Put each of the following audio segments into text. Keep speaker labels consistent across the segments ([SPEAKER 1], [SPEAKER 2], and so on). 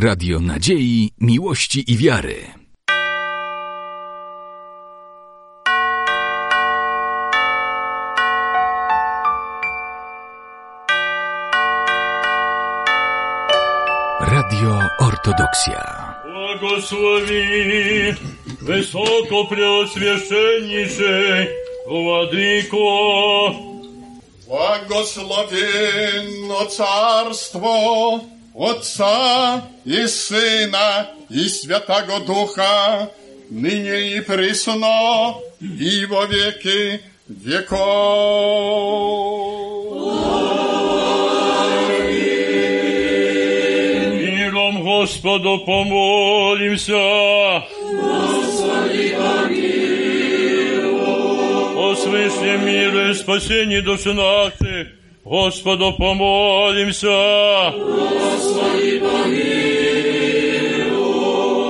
[SPEAKER 1] Radio Nadziei, Miłości i Wiary. Radio Ortodoksja.
[SPEAKER 2] Błogosławi wysoko preoswieszenicze, Władyko.
[SPEAKER 3] Błogosławienno carstwo Отца и Сына и Святого Духа, ныне и присно, и во веки веков.
[SPEAKER 2] Миром Господу помолимся. Господи, О свыше мира и спасении души наших, Господу помолимся. Господи,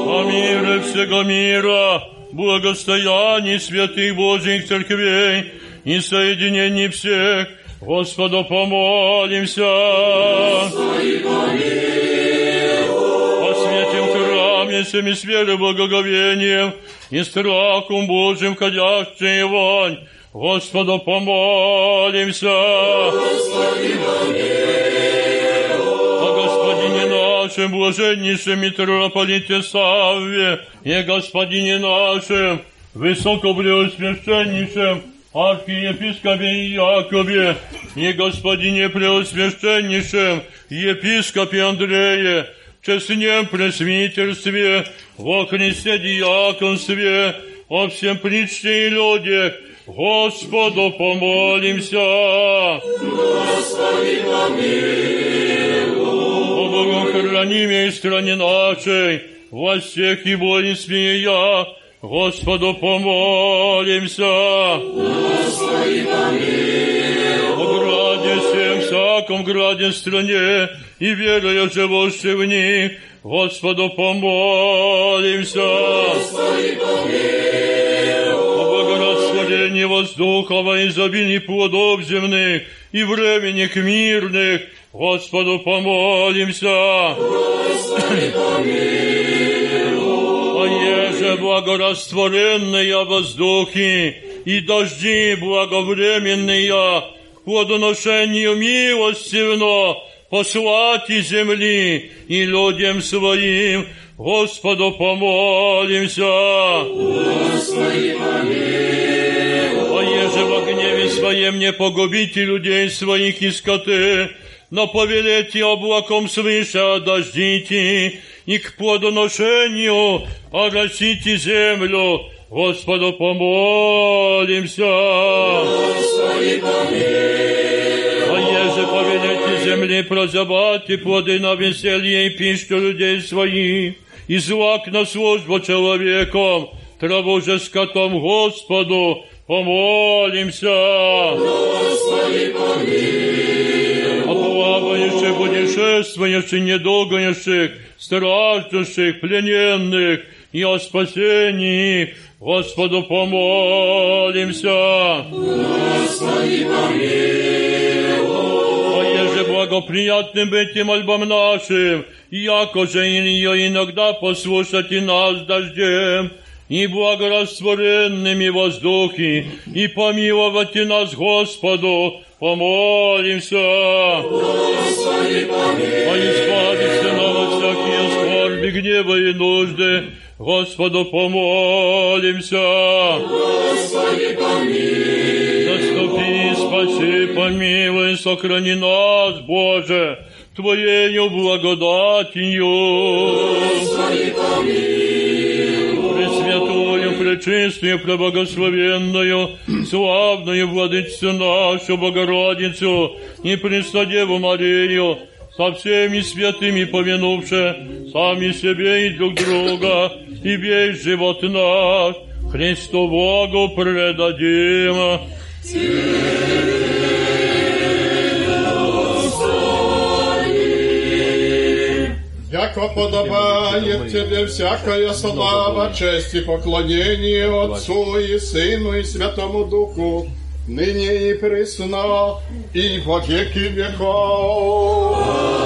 [SPEAKER 2] О мире всего мира, благостоянии святых Божьих церквей и соединении всех, Господу помолимся. Господи, О святем храме всеми с верой, благоговением и страхом Божьим ходящей вонь, Господу помолимся. Господи, О Господине нашем, блаженнейшем митрополите Савве, и Господине нашем, высокопреосвященнейшем архиепископе Якове, и Господине преосвященнейшем епископе Андрее, честнем пресвитерстве, во Христе диаконстве, о всем причте и людях, Господу помолимся. Господи, помилуй. О богохранимой стране нашей, во всех и воинстве я, Господу помолимся. Господи, помилуй. О граде всем, всяком граде стране, и верою живущей в них, Господу помолимся. Господи, помилуй. О благорасходении воздуха, во изобилии плодов земных и временных мирных, Господу помолимся. Господи, помилуй. О еже благорастворенные воздухи и дожди благовременные, плодоношению милостивно, послати земли и людям своим, Господу помолимся. Господи, помилуй. О еже во гневе своем не погубите людей своих и скоты, но повелите облаком свыше дождите, и к плодоношению оросите землю, Господу помолимся. Господи, помилуй. А еже повелите земли прозябать и плоды на веселье и пищу людей своих, и злак на службу человеком, траву же скотом Господу помолимся. Господи, помилуй. О плавающих, путешествующих, недолгоющих, страждущих, плененных, и о спасении Господу помолимся. Господи, помилуй. О еже благоприятным быть и мольбам нашим, яко же ее иногда послушайте нас дождем, и благорастворенными воздухи, и помиловать нас Господу, помолимся. Господи, помилуй. А избавиться нам от всякие скорби, гнева и нужды, Господу помолимся. Господи, помилуй. Заступи, спаси, помилуй, сохрани нас, Боже, Твоею благодатью. Господи, помилуй. Пречистую, преблагословенную, славную владычицу нашу Богородицу и Престодеву Марию, со всеми святыми повинувши сами себе и друг друга, и весь живот наш Христу Богу предадим.
[SPEAKER 3] Яко подобает тебе всякая слава, честь и поклонение Отцу и Сыну и Святому Духу, ныне и присно, и во веки веков.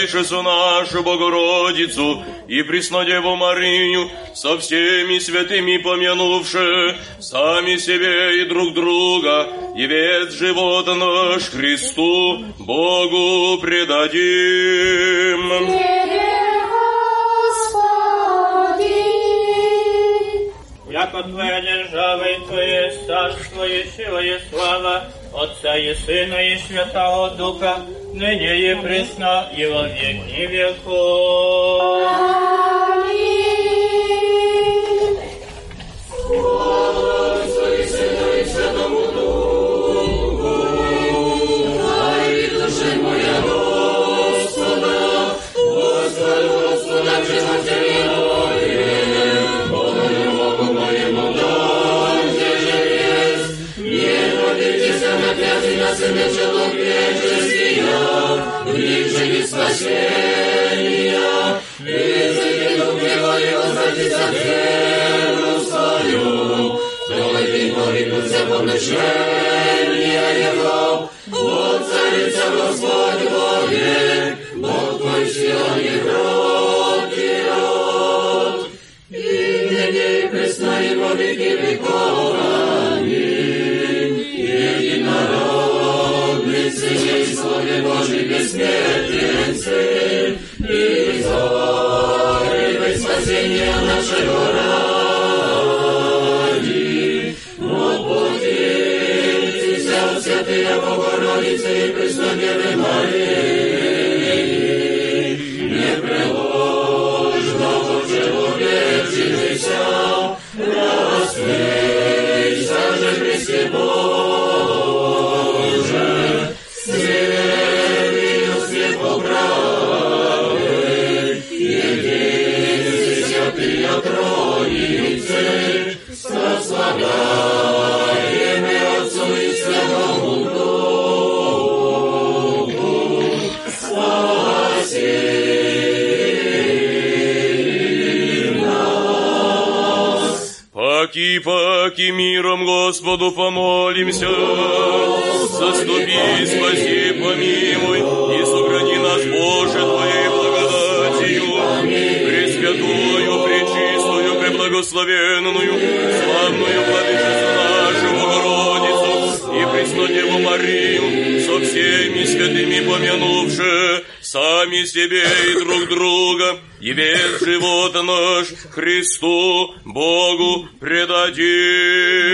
[SPEAKER 4] Владычицу нашу Богородицу и Преснодеву Марию, со всеми святыми помянувши сами себе и друг друга, и весь живот наш Христу Богу предадим.
[SPEAKER 5] Яко Твоя держава и Твое царство и сила и слава Отца и Сына и Святого Духа, ныне и пресно и во веки веков.
[SPEAKER 4] Паки, паки, миром Господу помолимся. Заступи, спаси, помилуй и сохрани нас, Боже, Твоей благодатью. Пресвятую, пречистую, преблагословенную, славную владычицу нашу Богородицу и Преснодеву Марию, со всеми святыми помянувши, сами себе и друг друга, и весь живот наш Христу Богу предадим.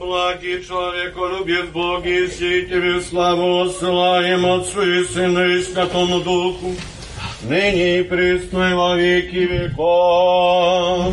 [SPEAKER 5] Благий человеколюбив Бог и сей Тебе славу осылаем Отцу и Сыну и Святому Духу, ныне и пресно и во веки веков.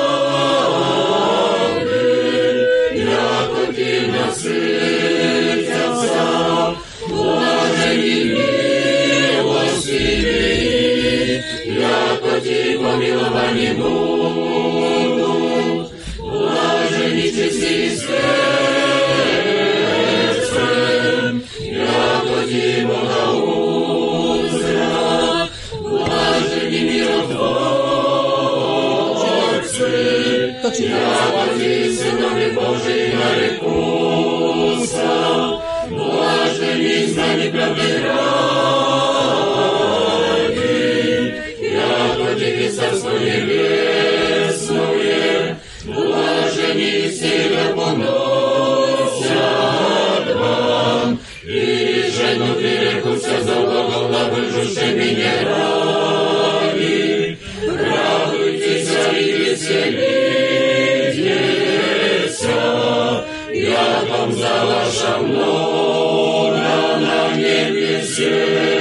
[SPEAKER 6] помилование Богу,
[SPEAKER 7] блажени чистые
[SPEAKER 2] сердцем,
[SPEAKER 8] яко Бога узра, блажени миротворцы, яко ти сынами Божии нарекутся, блажени знание правды рай. Небесное, блажени силе поносят вам, и жену веку все золото на
[SPEAKER 2] выжившими не ради. Радуйтесь и веселитесь, я
[SPEAKER 8] вам за ваше много на небесе.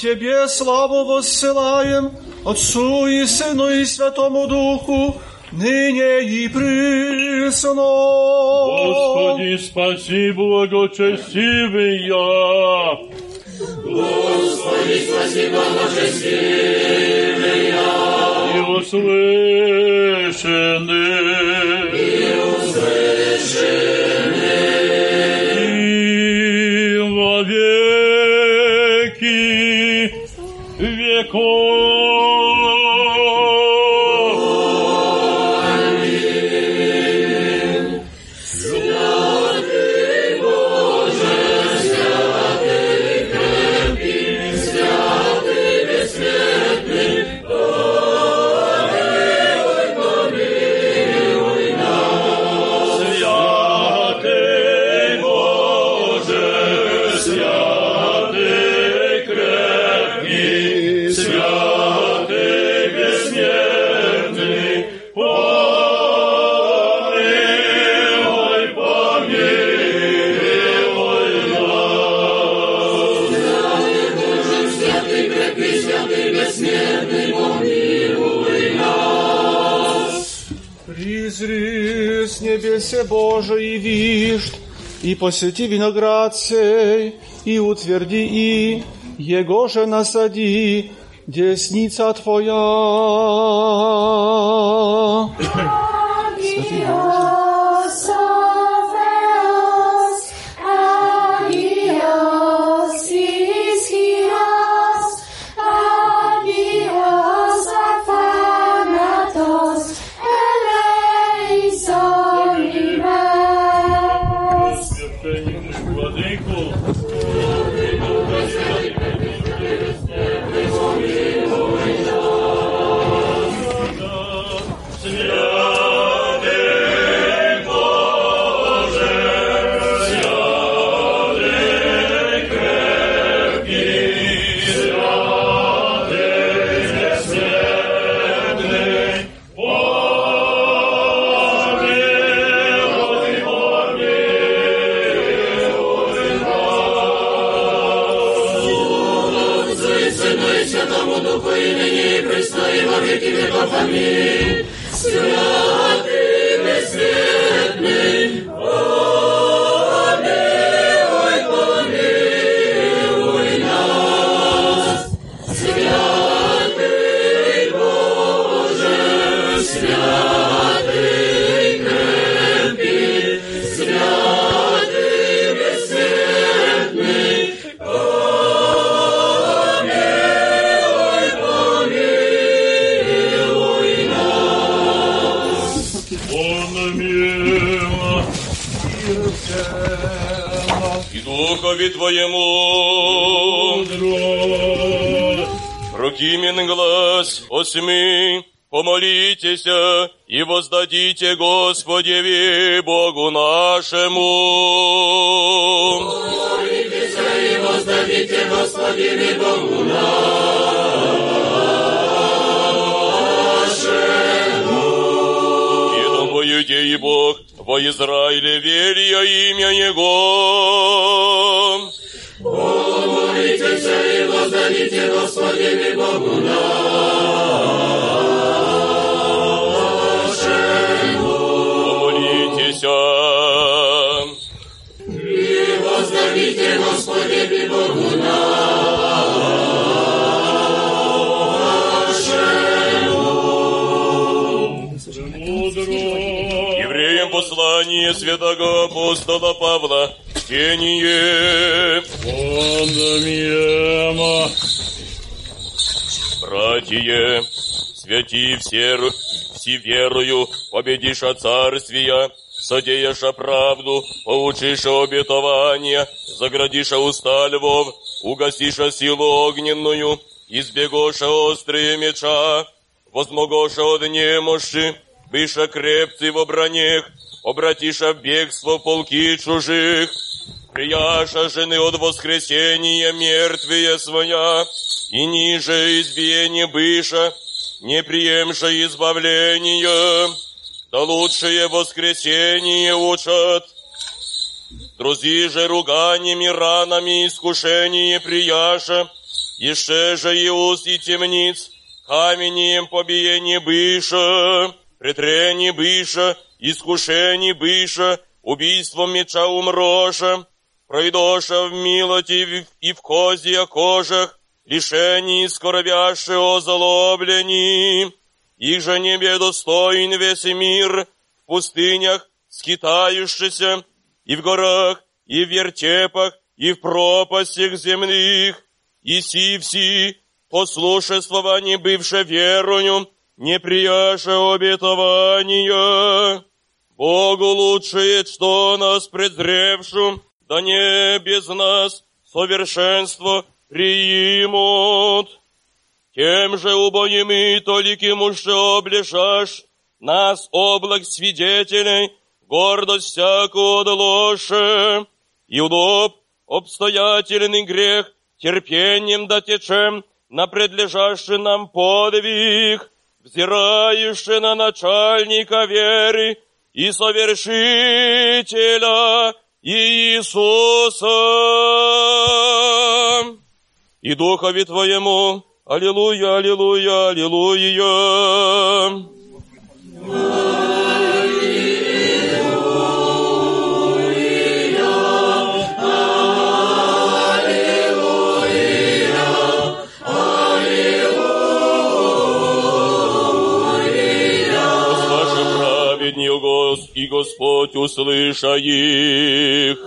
[SPEAKER 8] Тебе славу воссылаем, Отцу и Сыну и Святому Духу, ныне и присно.
[SPEAKER 2] Господи, спаси, благочестивый я.
[SPEAKER 8] Господи, спаси, благочестивый я.
[SPEAKER 2] И услышаны.
[SPEAKER 8] с небесе Божий вишь, и посети виноград сей, и утверди и, его же насади, десница Твоя. Святый Боже.
[SPEAKER 4] Твоему Рукимен глаз осьми, помолитесь и воздадите Господеви Богу нашему.
[SPEAKER 8] Помолитесь и воздадите Господи Богу нашему.
[SPEAKER 4] И думаете, и Бог во Израиле верия имя Его.
[SPEAKER 8] Воздадите Господи Богу нашему. И воздадите Господи Богу нашему.
[SPEAKER 4] Евреям послание святого апостола Павла, чтение.
[SPEAKER 2] Он
[SPEAKER 4] Братья, святи все, все верою, победиша царствия, содеяша правду, поучиша обетования, заградиша уста львов, угасиша силу огненную, избегоша острые меча, возмогоша от немощи, быша крепцы в бронях, обратиша в бегство полки чужих, прияша жены от воскресения мертвые своя, и ниже избиение быша, не приемша избавления, да лучшее воскресение учат. Друзи же руганиями, ранами, искушение прияша, еще же и уст и темниц, каменем побиение быша, претрение быша, искушение быша, убийством меча умроша, пройдоша в милоти и в козья кожах, лишений скоровяши озлоблени, их же небе достоин весь мир, в пустынях скитающийся, и в горах, и в вертепах, и в пропастях земных, и си все послушествование бывше верою, не прияше обетования. Богу лучшее, что нас презревшим, да не без нас совершенство приимут. Тем же убоими толиким уж облежашь нас облак свидетелей, гордость всякую отложи, и удоб обстоятельный грех терпением дотечем на предлежащий нам подвиг, взирающий на начальника веры и совершителя Иисуса и Духове Твоему. Аллилуйя, аллилуйя, аллилуйя. И Господь услыша их.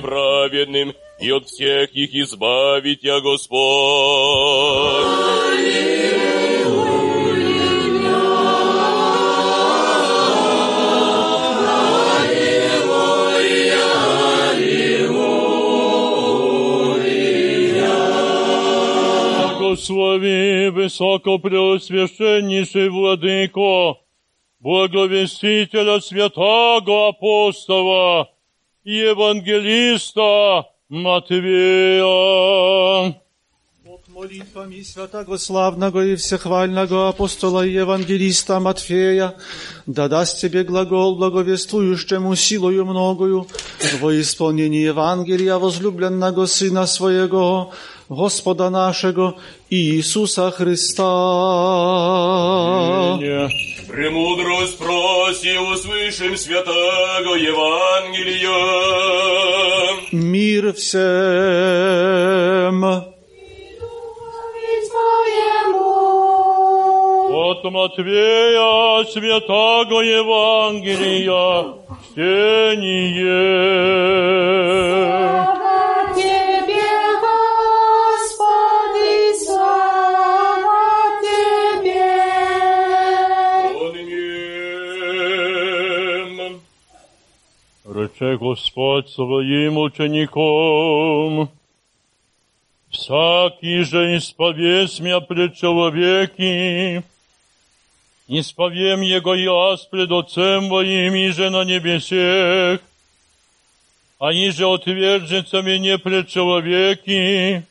[SPEAKER 4] праведным, и от всех их избавить я Господь.
[SPEAKER 2] Благослови высокопреосвященнейший Владыко, благовестителя святого апостола и евангелиста Матвея.
[SPEAKER 8] Бог молитвами святого славного и всехвального апостола и евангелиста Матфея, да даст тебе глагол благовествующему силою многою во исполнении Евангелия возлюбленного Сына Своего, Господа нашего Иисуса Христа.
[SPEAKER 4] Премудрость проси, услышим святого Евангелия.
[SPEAKER 8] Мир всем!
[SPEAKER 2] От Матвея святого Евангелия чтение. Рече Господь своим учеником, всякий же исповесть меня пред человеки, исповем Его я пред Отцем моим, и же на небесех, а иже отвержется мне пред человеки,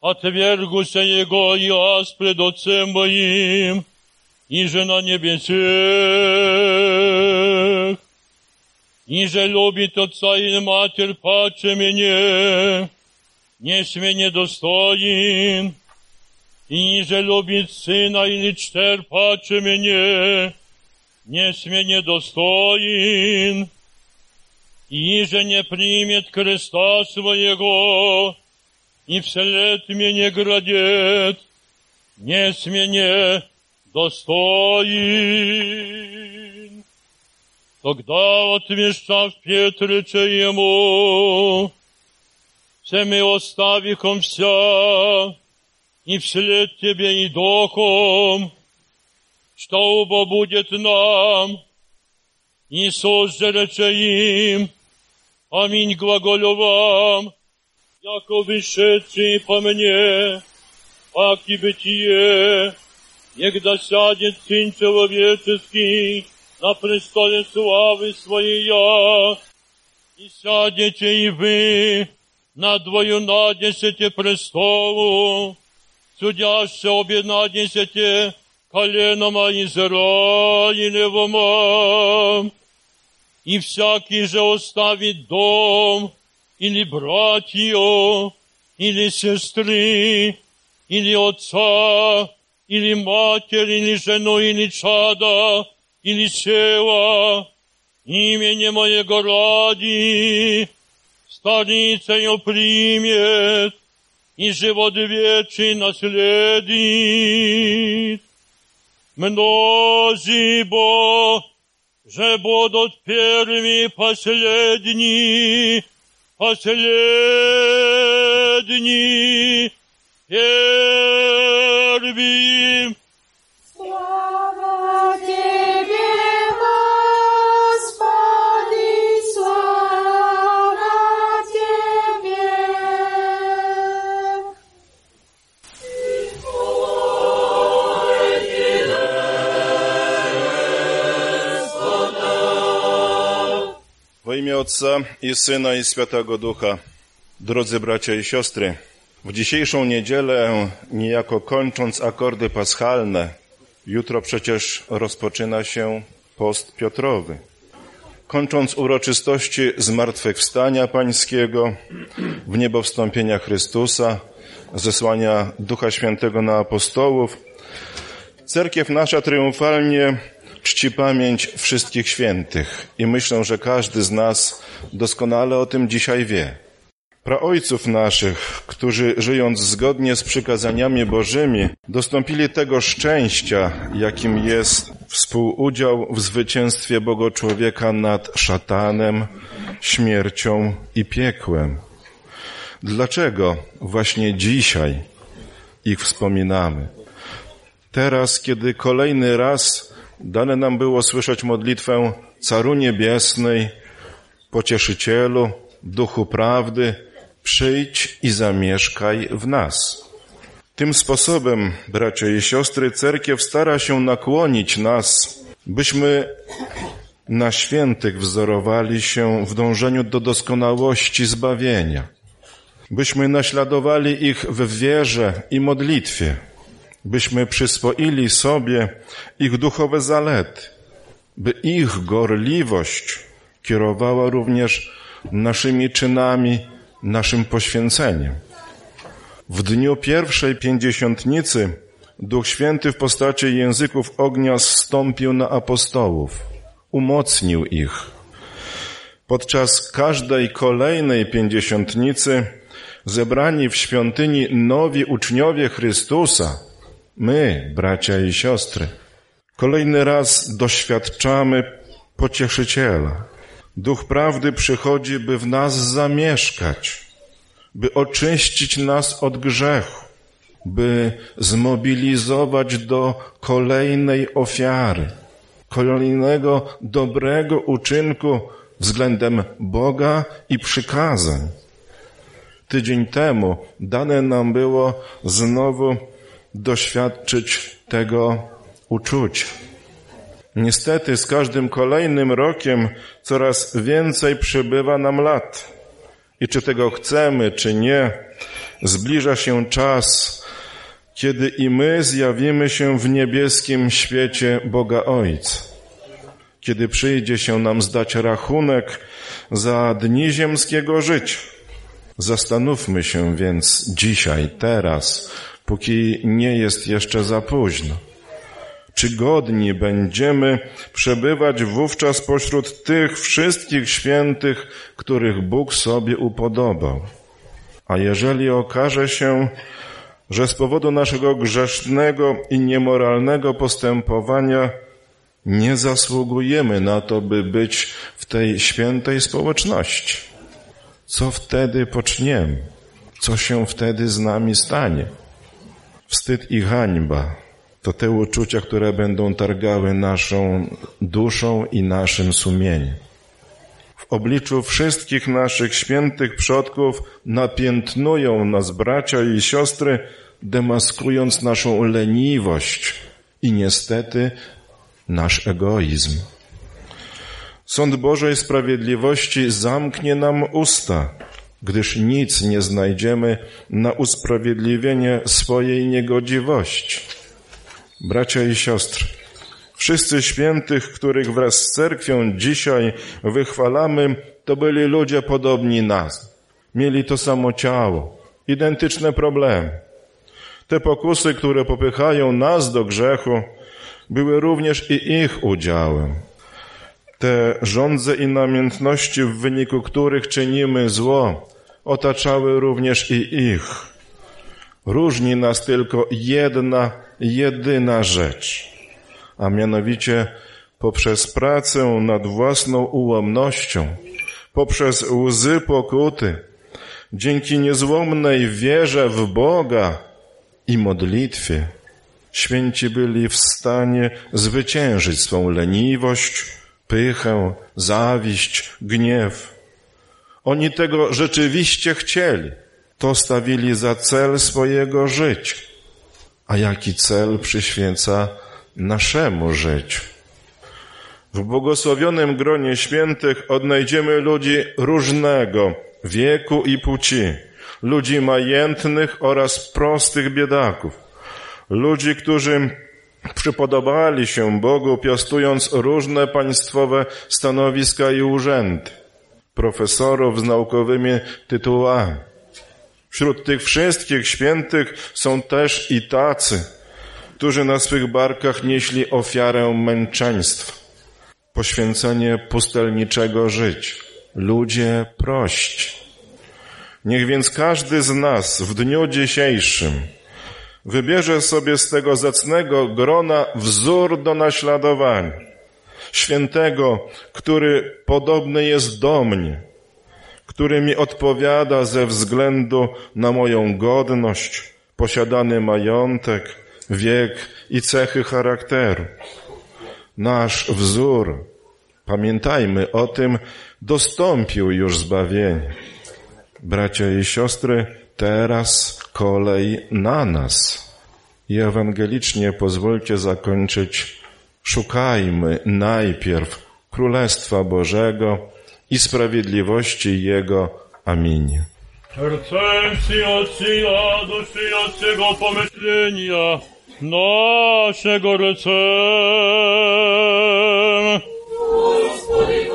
[SPEAKER 2] отвергуся Его я пред Отцем моим, и же на небесех. Ниже любит отца и матерь паче мне, не сме недостоин, и ниже любит сына или чтер паче мне, не сме недостоин, и ниже не примет креста своего, и вслед мне градет, не смене достоин. Тогда отвещав Петрича ему, все мы оставихом вся, и вслед тебе и духом, что оба будет нам, Иисус же рече им, Аминь глаголю вам, яко вышедший по мне, пак и бытие, Егда сядет Сын Человеческий на престоле славы Своей, и сядете и вы на двою надесете престолу, судяще обе надесете коленом Израилевому, и всякий же оставит дом, или братья, или сестры, или отца, или матерь, или жену, или чада, или села, имени моего ради, старицею примет, и живот вечный наследит. Мнози бо, же будут первыми последние, последний первым.
[SPEAKER 1] Imię Ojca i Syna i Świętego Ducha. Drodzy bracia i siostry, w dzisiejszą niedzielę, niejako kończąc akordy paschalne, jutro przecież rozpoczyna się post Piotrowy. Kończąc uroczystości zmartwychwstania Pańskiego, w niebo wstąpienia Chrystusa, zesłania Ducha Świętego na apostołów, Cerkiew nasza triumfalnie czci pamięć wszystkich świętych i myślę, że każdy z nas doskonale o tym dzisiaj wie. Praojców naszych, którzy żyjąc zgodnie z przykazaniami Bożymi, dostąpili tego szczęścia, jakim jest współudział w zwycięstwie Boga człowieka nad szatanem, śmiercią i piekłem. Dlaczego właśnie dzisiaj ich wspominamy? Teraz, kiedy kolejny raz dane nam było słyszeć modlitwę Caru Niebiesnej, Pocieszycielu, Duchu Prawdy, przyjdź i zamieszkaj w nas. Tym sposobem, bracia i siostry, cerkiew stara się nakłonić nas, byśmy na świętych wzorowali się w dążeniu do doskonałości zbawienia, byśmy naśladowali ich w wierze i modlitwie, byśmy przyswoili sobie ich duchowe zalety, by ich gorliwość kierowała również naszymi czynami, naszym poświęceniem. W dniu pierwszej pięćdziesiątnicy Duch Święty w postaci języków ognia zstąpił na apostołów, umocnił ich. Podczas każdej kolejnej pięćdziesiątnicy zebrani w świątyni nowi uczniowie Chrystusa, my, bracia i siostry, kolejny raz doświadczamy pocieszyciela. Duch prawdy przychodzi, by w nas zamieszkać, by oczyścić nas od grzechu, by zmobilizować do kolejnej ofiary, kolejnego dobrego uczynku względem Boga i przykazań. Tydzień temu dane nam było znowu doświadczyć tego uczucia. Niestety z każdym kolejnym rokiem coraz więcej przybywa nam lat. I czy tego chcemy, czy nie, zbliża się czas, kiedy i my zjawimy się w niebieskim świecie Boga Ojca. Kiedy przyjdzie się nam zdać rachunek za dni ziemskiego życia. Zastanówmy się więc dzisiaj, teraz, póki nie jest jeszcze za późno. Czy godni będziemy przebywać wówczas pośród tych wszystkich świętych, których Bóg sobie upodobał? A jeżeli okaże się, że z powodu naszego grzesznego i niemoralnego postępowania nie zasługujemy na to, by być w tej świętej społeczności, co wtedy poczniemy? Co się wtedy z nami stanie? Wstyd i hańba to te uczucia, które będą targały naszą duszą i naszym sumieniem. W obliczu wszystkich naszych świętych przodków napiętnują nas bracia i siostry, demaskując naszą leniwość i niestety nasz egoizm. Sąd Bożej Sprawiedliwości zamknie nam usta, gdyż nic nie znajdziemy na usprawiedliwienie swojej niegodziwości. Bracia i siostry, wszyscy świętych, których wraz z cerkwią dzisiaj wychwalamy, to byli ludzie podobni nas. Mieli to samo ciało, identyczne problemy. Te pokusy, które popychają nas do grzechu, były również i ich udziałem. Te żądze i namiętności, w wyniku których czynimy zło, otaczały również i ich. Różni nas tylko jedna, jedyna rzecz, a mianowicie poprzez pracę nad własną ułomnością, poprzez łzy pokuty, dzięki niezłomnej wierze w Boga i modlitwie, święci byli w stanie zwyciężyć swą leniwość, pychę, zawiść, gniew. Oni tego rzeczywiście chcieli. To stawili za cel swojego życia. A jaki cel przyświeca naszemu życiu? W błogosławionym gronie świętych odnajdziemy ludzi różnego wieku i płci, ludzi majętnych oraz prostych biedaków, ludzi, którzy przypodobali się Bogu, piastując różne państwowe stanowiska i urzędy, profesorów z naukowymi tytułami. Wśród tych wszystkich świętych są też i tacy, którzy na swych barkach nieśli ofiarę męczeństwa, poświęcenie pustelniczego życia, ludzie prości. Niech więc każdy z nas w dniu dzisiejszym wybierze sobie z tego zacnego grona wzór do naśladowania. Świętego, który podobny jest do mnie, który mi odpowiada ze względu na moją godność, posiadany majątek, wiek i cechy charakteru. Nasz wzór, pamiętajmy o tym, dostąpił już zbawienia. Bracia i siostry, teraz kolej na nas. I ewangelicznie pozwólcie zakończyć. Szukajmy najpierw Królestwa Bożego i sprawiedliwości Jego. Amin.
[SPEAKER 2] Sercem przyjaciół, duszy Jacego pomyślenia, naszego recem. Господи,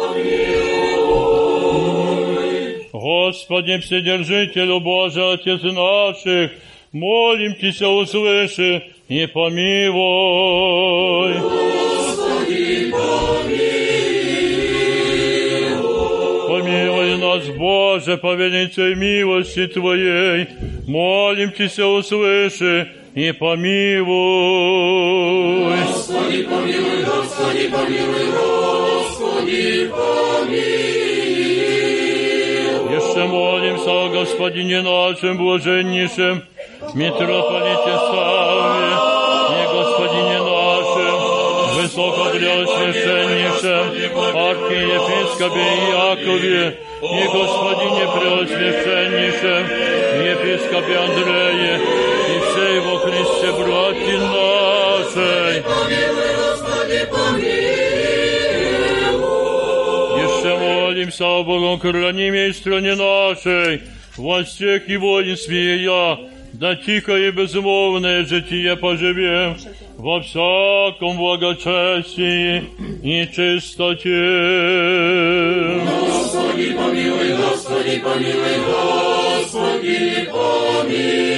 [SPEAKER 2] Вседержителю Божий, Отец наших, молим Тебя, услыши и помилуй. Помилуй нас, Боже, по величой милости Твоей, молим Тебя, услыши и помилуй. Господи, помилуй, Господи, помилуй, Господи, помилуй. Еще молимся о Господине нашем блаженнейшем, митрополите Савве, и Господине нашем, высокопреосвященнейшем, архиепископе Иакове, и Господине преосвященнейшем, епископе Андрее, и всей во Христе братья нашей. Еще молимся о Богом хранимой стране нашей, во всех и воинстве я, да тихо и безмолвное житие поживем во всяком благочестии и чистоте. Господи, помилуй, Господи, помилуй, Господи, помилуй.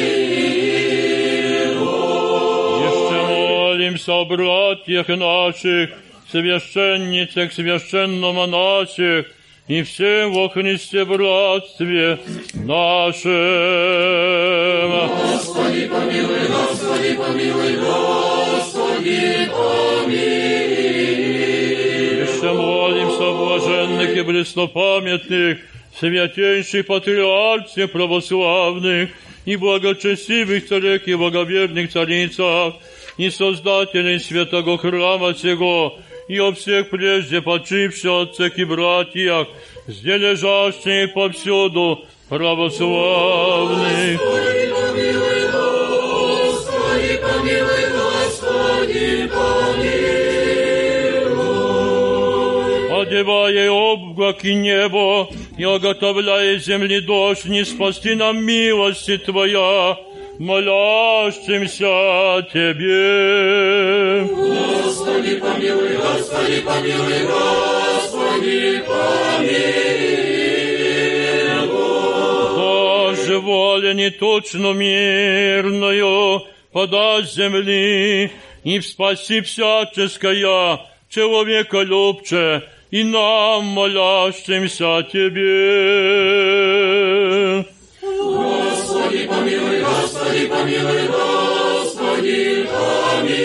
[SPEAKER 2] Еще молимся о братьях наших, священницах, священномонасях и всем во Христе братстве нашем. Господи, помилуй, Господи, помилуй, Господи, помилуй. Еще молимся о блаженных и преснопамятных, святейших патриархе православных и благочестивых царях и благоверных царицах, и создателей святого храма сего, и о всех прежде почивших отцах и братьях, где лежащих повсюду православных. Господи, помилуй, Господи, помилуй, Господи, помилуй. Одевая облаки небо и оготовляя земли дождь, не спасти нам милости Твоя, молящимся Тебе.
[SPEAKER 9] Господи, помилуй, Господи, помилуй, Господи, помилуй.
[SPEAKER 2] Боже, воля неточно мирную подаст земли, и в спаси всяческая человека любче, и нам, молящимся Тебе.
[SPEAKER 9] Господи, помилуй, Господи, помилуй, Господи, помилуй.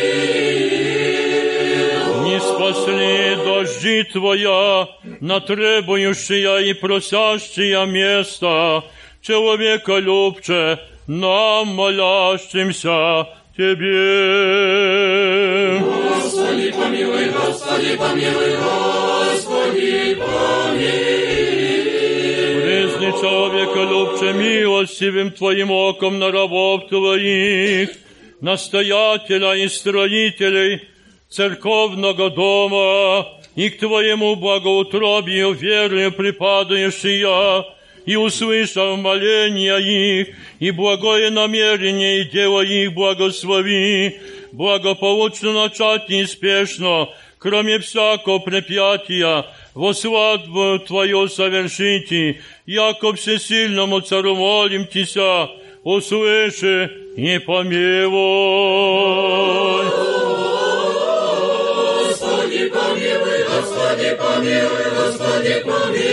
[SPEAKER 2] Не спасли дожди Твоя на требующие и просящие место, человека любче, нам молящимся Тебе.
[SPEAKER 9] Господи, помилуй, Господи, помилуй, Господи, помилуй.
[SPEAKER 2] Призни человека любче милостивым Твоим оком на рабов Твоих, настоятеля и строителей церковного дома, и к Твоему благоутробию верою припадающие, и услышав моления их, и благое намерение, и дело их благослови, благополучно начать неспешно, кроме всякого препятия, во свадьбу Твою совершите, яко всесильному цару молим Тися, услыши и помилуй.
[SPEAKER 9] Господи, помилуй, Господи, помилуй, Господи, помилуй.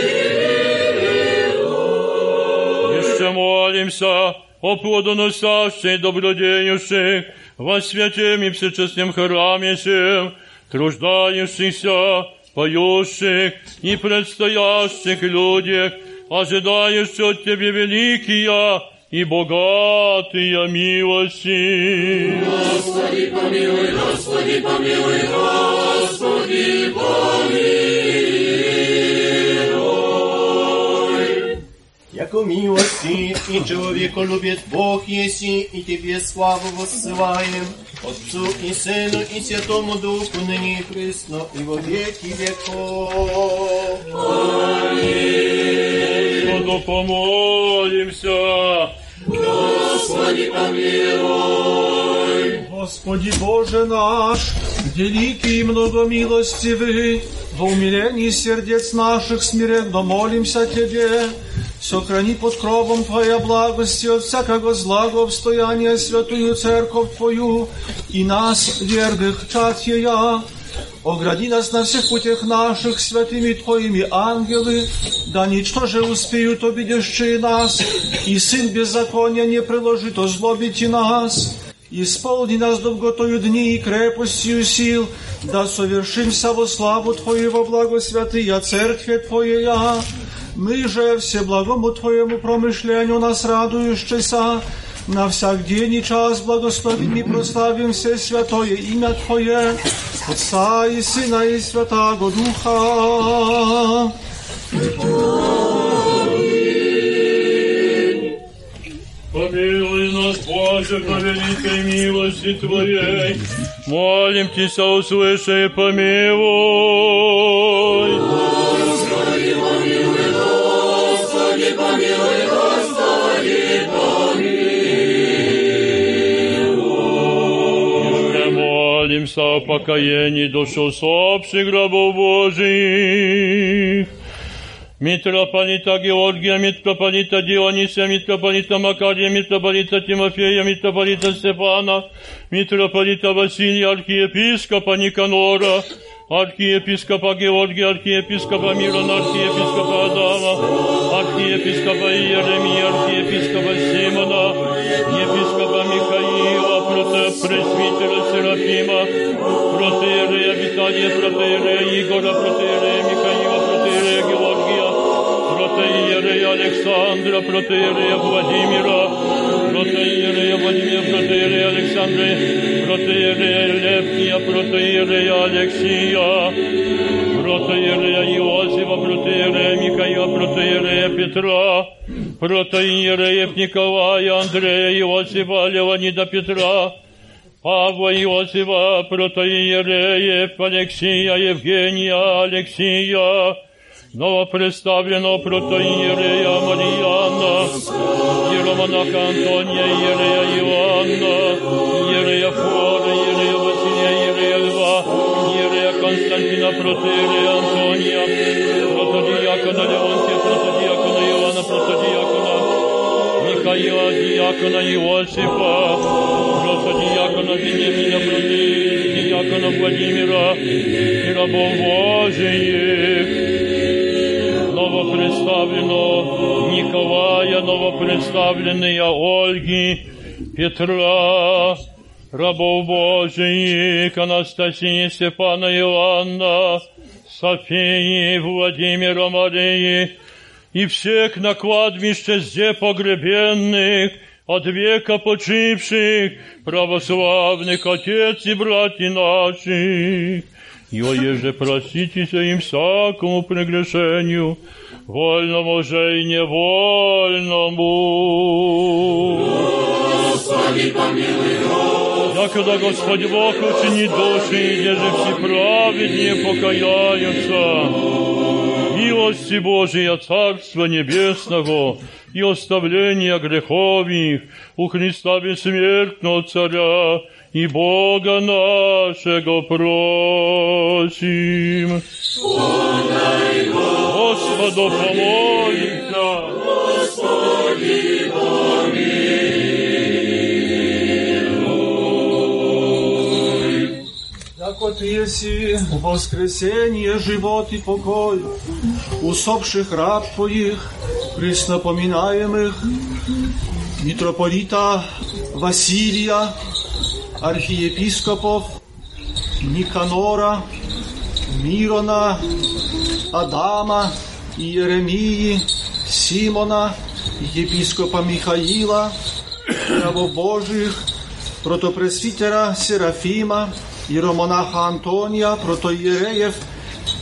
[SPEAKER 2] Еще молимся о плодоносящей добродеющих во святем и всечестном храме сем, труждающихся, поющих и предстоящих людях, ожидающих от Тебе великие и богатые милости.
[SPEAKER 9] Господи, помилуй, Господи, помилуй, Господи, помилуй.
[SPEAKER 8] Яко милости и человеку любит Бог еси, и Тебе славу воссылаем, Отцу и Сыну и Святому Духу, ныне и присно, и во веки веков.
[SPEAKER 2] Господу помолимся.
[SPEAKER 9] Господи, помилуй.
[SPEAKER 8] Господи Боже наш, великий и многомилостивый, во умилении сердец наших смиренно молимся Тебе, сохрани под кровом Твоя благости от всякого злого обстояния святую церковь Твою и нас, верных Татья, Огради нас на всех путях наших святыми Твоими ангелы, да ничто же успеют обидящие нас, и сын беззакония не приложит озлобить и нас. Исполни нас долготою дни и крепостью сил, да совершимся во славу Твою во благо святыя Церкви Твоя. Мы же все благому Твоему промышлению нас радующийся, на всяк день и час благословим и прославим все святое имя Твое, Отца и Сына и Святаго Духа.
[SPEAKER 2] Помилуй нас, Боже, по великой милости Твоей. Молим Тебя, услыши и помилуй. Молимся о покаянии душ усопших гробов Божьих. митрополита Георгия, митрополита Дионисия, митрополита Макария, митрополита Тимофея, митрополита Стефана, митрополита Василия, архиепископа Никанора, архиепископа Георгия, архиепископа Мирона, архиепископа Адама, архиепископа Иеремия, архиепископа Симона, епископа Михаила, протопресвитера Серафима, протеерея Виталия, протеерея Игора, протеерея Михаила, протеерея Георгия, протеерея Александра, протеерея Владимира, протеерея Владимира, протеерея Александра, протеерея Левкия, протеерея Алексия, протеерея Иосифа, протеерея Михаила, протеерея Петра, протеереев Николая, Андрея, Иосифа, Леонида Петра, Павла Иосифа, протоиереев Алексия, Евгения, Алексия, новопредставленного протоиерея Марияна, иеромонаха Антония, иерея Иоанна, иерея Флора, иерея Василия, иерея Льва, иерея Константина, протоиерея Антония, протодиакона Леонтия, протодиакона Иоанна, протодиакона Михаила, диакона Иосифа, протодиакона Вениамина, протодиакона Владимира и рабов Божиих, новопредставленного Николая, новопредставленная Ольги, Петра, рабов Божиих, Анастасии, Степана, Иоанна, Софии, Владимира, Марии, и всех на кладбище зде погребенных, от века почивших, православных отец и братья наших. И еже проститесь им всякому прегрешению, вольному же и невольному.
[SPEAKER 9] Господи, помилуй, Господи.
[SPEAKER 2] Якогда Господь Бог учинит души, где же все праведнее покаяются. Милости Божия Царства Небесного и оставления грехов их у Христа Бессмертного Царя и Бога нашего просим. Господу помолимся.
[SPEAKER 9] Господи,
[SPEAKER 8] Ты еси воскресение, живот и покой, усопших раб Твоих, преснопоминаемых, митрополита Василия, архиепископов Никанора, Мирона, Адама, Иеремии, Симона, епископа Михаила, Божьих, протопресвитера Серафима, иеромонаха Антония, протоиереев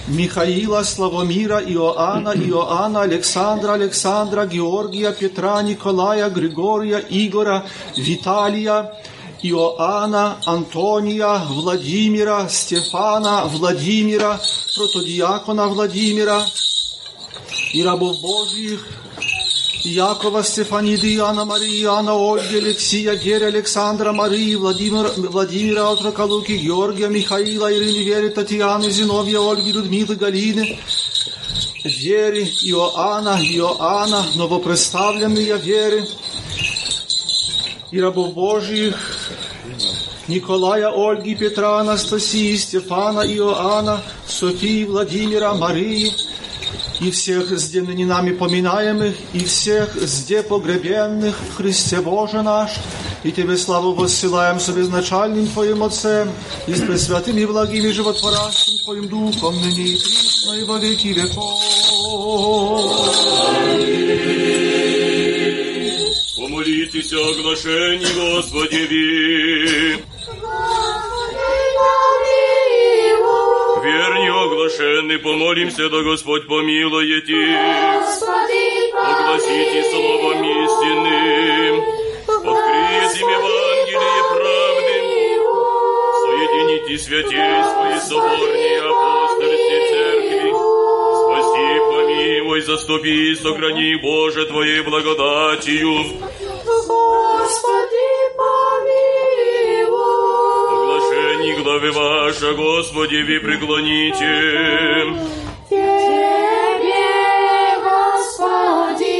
[SPEAKER 8] Михаила, Славомира, Иоанна, Иоанна, Александра, Александра, Георгия, Петра, Николая, Григория, Игора, Виталия, Иоанна, Антония, Владимира, Стефана, Владимира, протодиакона Владимира и рабов Божьих, Якова, Стефаниды, Иоанна, Марии, Иоанна, Ольги, Алексия, Геря, Александра, Марии, Владимира, Владимира, Отрока Луки, Георгия, Михаила, Ирины, Веры, Татьяны, Зиновья, Ольги, Людмилы, Галины, Веры, Иоанна, Иоанна, новопредставленные Веры, и рабов Божьих, Николая, Ольги, Петра, Анастасии, Стефана, Иоанна, Софии, Владимира, Марии, и всех зде ныне нами поминаемых, и всех зде погребенных в Христе Боже наш, и Тебе славу воссылаем с безначальным Твоим Отцем, и с пресвятым и благим и животворящим Твоим Духом, ныне и присно, и во веки веков.
[SPEAKER 4] Помолитесь о оглашении Господеви. Верни Оглашенный, помолимся, да Господь помилует их. Огласите словом истинным, открыть им Евангелие правды, соедините святей свои соборные апостольские церкви, спаси, помилуй, заступи, сохрани, Боже, Твоей благодатью.
[SPEAKER 10] славе ваше,
[SPEAKER 4] Господи, ви преклоните. Тебе, Господи.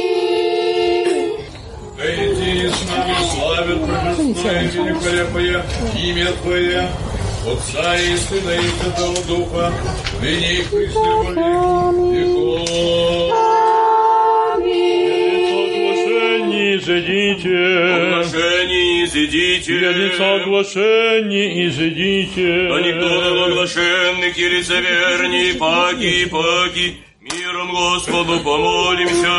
[SPEAKER 4] Иди с
[SPEAKER 10] нами,
[SPEAKER 3] славят прекрасное, великолепое имя Твое, Отца и Сына и Святого Духа, ныне и Христовой веков. Веков.
[SPEAKER 2] Оглашение изыдите.
[SPEAKER 4] Оглашение изыдите.
[SPEAKER 2] Лица оглашение изыдите.
[SPEAKER 4] Да никто на оглашенных и лицеверней, паки и паки, миром Господу помолимся.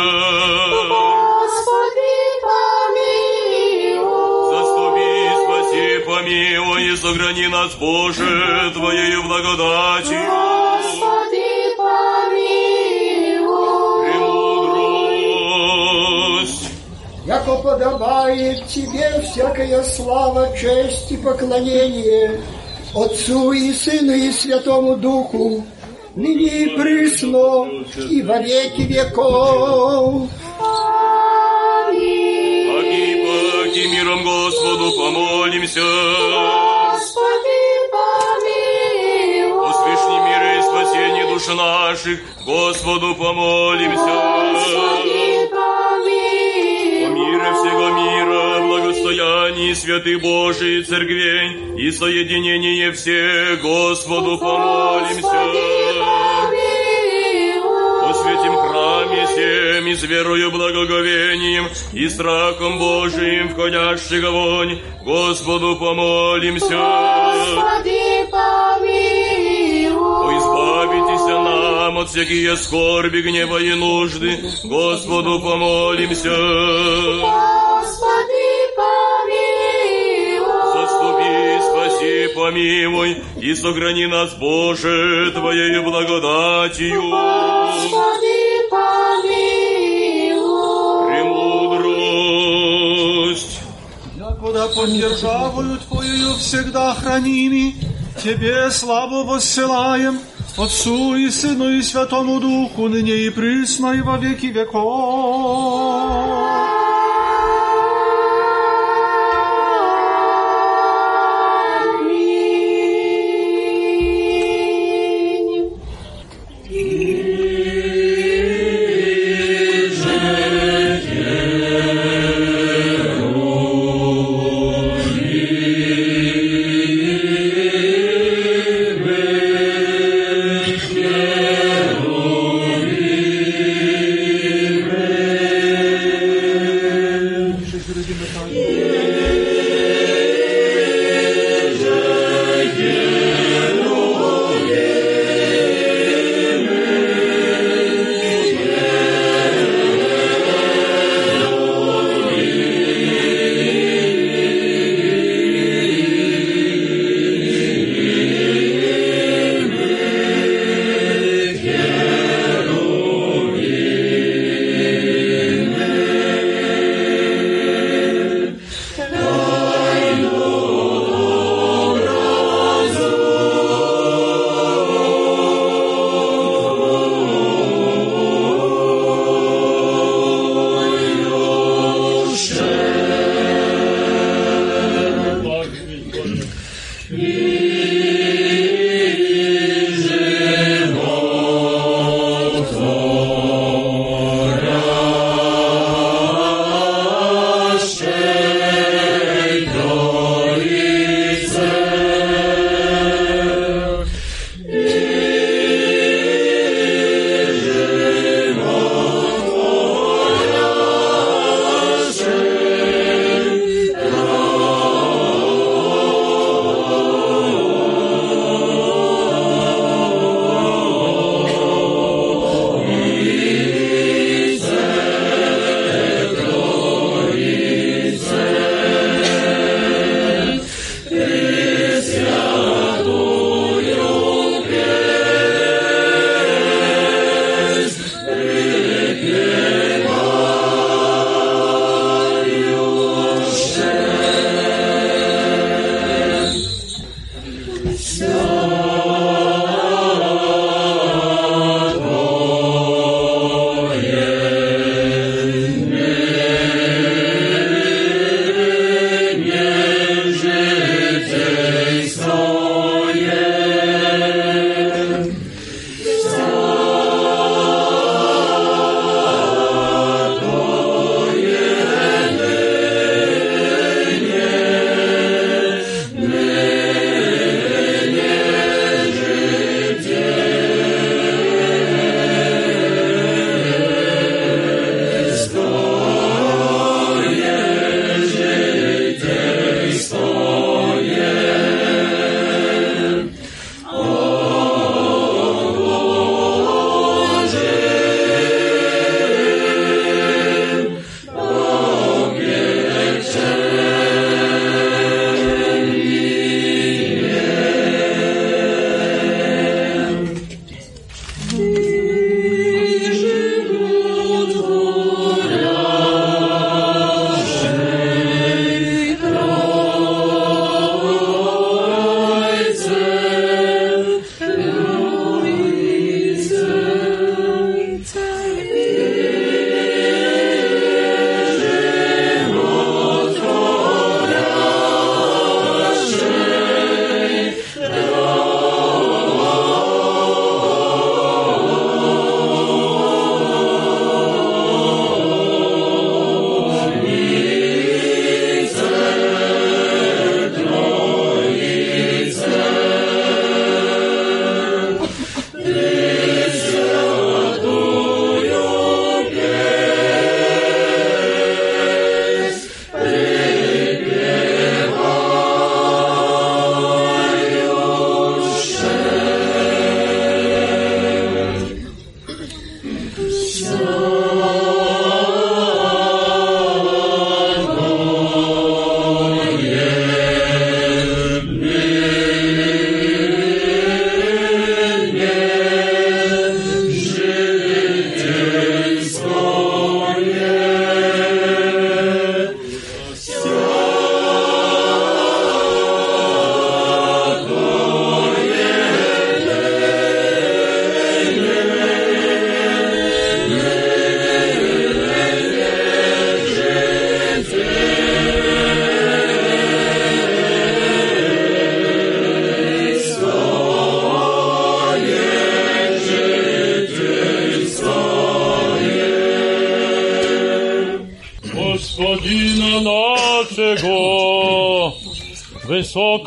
[SPEAKER 10] Господи, помилуй.
[SPEAKER 4] Заступи, спаси, помилуй, и сохрани нас, Боже, Твоею благодатью.
[SPEAKER 11] Яко подобает Тебе всякая слава, честь и поклонение Отцу и Сыну и Святому Духу, ныне и присно, и во веки веков.
[SPEAKER 10] Аминь.
[SPEAKER 4] Паки, паки, миром Господу помолимся.
[SPEAKER 10] Господи, помилуй.
[SPEAKER 4] О свишнем мире и спасении душ наших, Господу помолимся.
[SPEAKER 10] Господи,
[SPEAKER 4] благостоянии святых Божий церквей и соединение всех, Господу помолимся.
[SPEAKER 10] Господи, помилуй.
[SPEAKER 4] О святем храме всем и с верою благоговением и страхом Божиим входящих огонь, Господу помолимся.
[SPEAKER 10] Господи, помилуй.
[SPEAKER 4] О, избавитесь нам от всякие скорби, гнева и нужды, Господу помолимся.
[SPEAKER 10] Господи,
[SPEAKER 4] спаси, помилуй, и сохрани нас, Боже, Твоею благодатью.
[SPEAKER 10] Господи, помилуй.
[SPEAKER 4] Премудрость.
[SPEAKER 8] Якуда под державою Твоею всегда храними, Тебе славу воссылаем, Отцу и Сыну и Святому Духу, ныне и присно и во веки веков.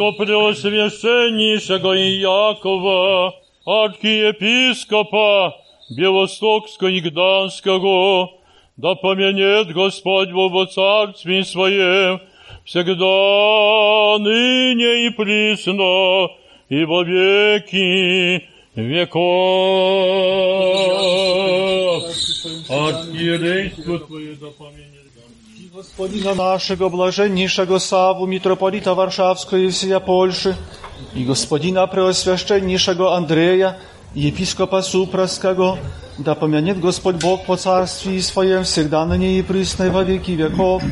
[SPEAKER 2] Высокопреосвященнейшего Иакова, архиепископа Белостокского и Гданского, да помянет Господь во Царстве Своем, всегда, ныне и присно, и во веки веков. Архиерейство Твое да помянет.
[SPEAKER 8] Господина нашего блаженнейшего Саву, митрополита Варшавского и всея Польши, и господина преосвященнейшего Андрея, епископа Суpraskiego, да помянет Господь Бог по царстве Своем всегда на ней и присно во веки веков,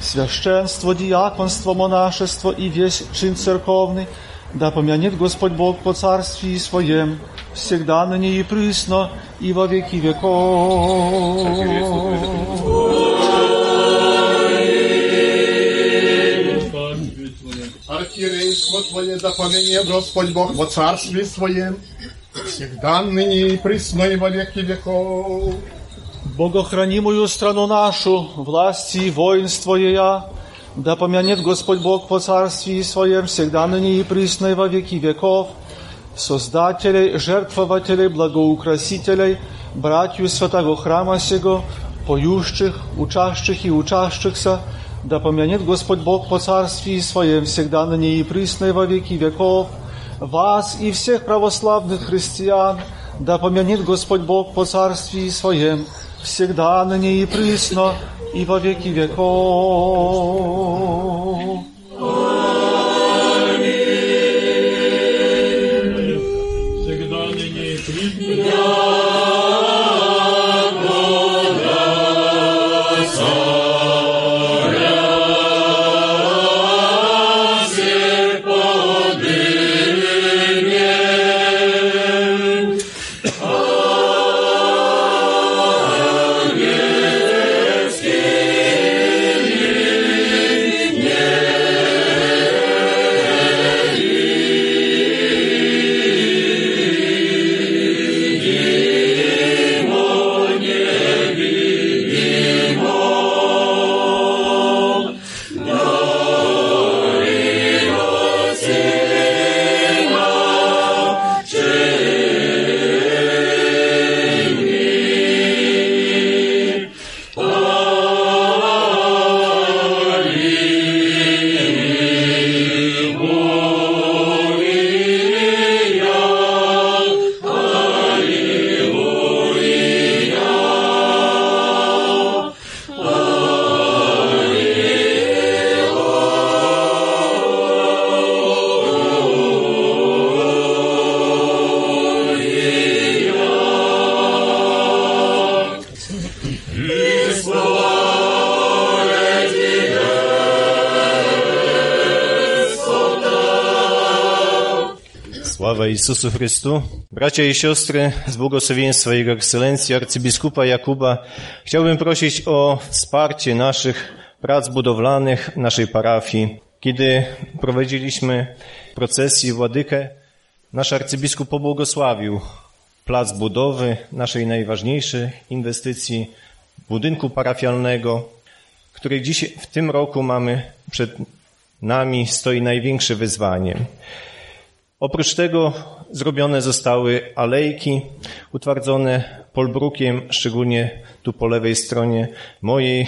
[SPEAKER 8] священство, диаконство, монашество и весь чин церковный, да помянет Господь Бог по царстве Своем, всегда на ней и присно, и во веки веков.
[SPEAKER 3] Архиерейство Твое да помене Господь Бог во Царстве Своем, всегда ныне и присно и во веки веков.
[SPEAKER 8] Богохранимую страну нашу, власти и воинство ея, да помянет Господь Бог по царстве Своем всегда ныне и присно и во веки веков, создателей, жертвователей, благоукрасителей, братью святого храма сего, поющих, учащих и учащихся, да помянет Господь Бог по царстве Своем всегда на ней и присно во веки веков, вас и всех православных христиан, да помянет Господь Бог по царстве Своем всегда на ней и присно и во веки веков.
[SPEAKER 12] Jezusu Chrystu. Bracia i siostry, z błogosławieństwa Jego Ekscelencji arcybiskupa Jakuba chciałbym prosić o wsparcie naszych prac budowlanych naszej parafii. Kiedy prowadziliśmy procesję Władykę, nasz arcybiskup pobłogosławił plac budowy naszej najważniejszej inwestycji, budynku parafialnego, który dziś w tym roku mamy przed nami, stoi największe wyzwanie. Oprócz tego zrobione zostały alejki utwardzone polbrukiem, szczególnie tu po lewej stronie mojej,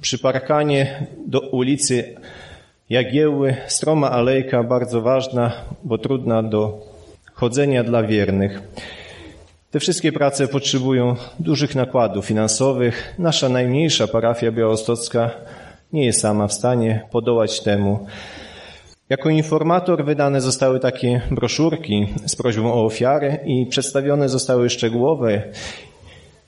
[SPEAKER 12] przy parkanie do ulicy Jagiełły. Stroma alejka, bardzo ważna, bo trudna do chodzenia dla wiernych. Te wszystkie prace potrzebują dużych nakładów finansowych. Nasza najmniejsza parafia białostocka nie jest sama w stanie podołać temu. Jako informator wydane zostały takie broszurki z prośbą o ofiary i przedstawione zostały szczegółowe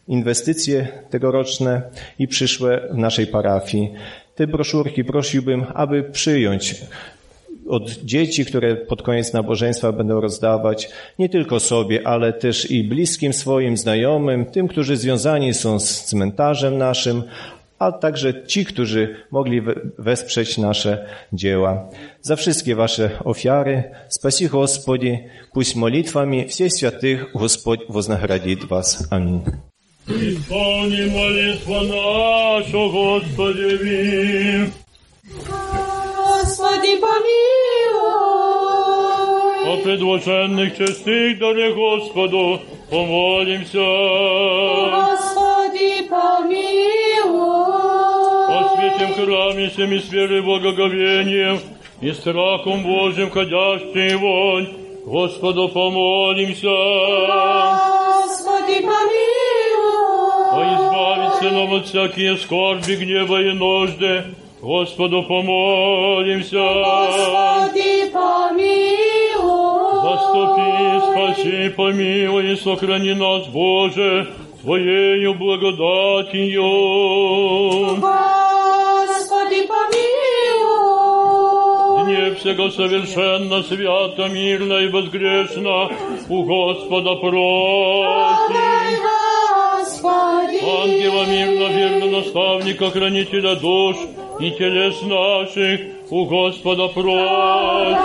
[SPEAKER 12] inwestycje tegoroczne i przyszłe w naszej parafii. Te broszurki prosiłbym, aby przyjąć od dzieci, które pod koniec nabożeństwa będą rozdawać nie tylko sobie, ale też i bliskim swoim znajomym, tym, którzy związani są z cmentarzem naszym, a także ci, którzy mogli wesprzeć nasze dzieła. За wszystkie wasze ofiary, спаси Господи, пусть молитвами всех святых Господь вознаградит вас. Аминь.
[SPEAKER 2] Исполни молитва нашу, Господи, ви. О
[SPEAKER 10] помилуй.
[SPEAKER 2] предложенных честных даре Господу помолимся.
[SPEAKER 10] Господи, помилуй.
[SPEAKER 2] О святем храме всем и с верой благоговением и страхом Божьим ходящий вонь, Господу помолимся.
[SPEAKER 10] Господи, помилуй.
[SPEAKER 2] избавиться нам от всякие скорби, гнева и нужды, Господу помолимся.
[SPEAKER 10] Господи, помилуй.
[SPEAKER 2] Заступи, спаси, помилуй и сохрани нас, Боже, Твоею благодатью.
[SPEAKER 10] Господи,
[SPEAKER 2] всего совершенно, свято, мирно и безгрешно у Господа просим.
[SPEAKER 10] Господи.
[SPEAKER 2] Ангела мирно, верно, наставника, хранителя душ и телес наших у Господа просим.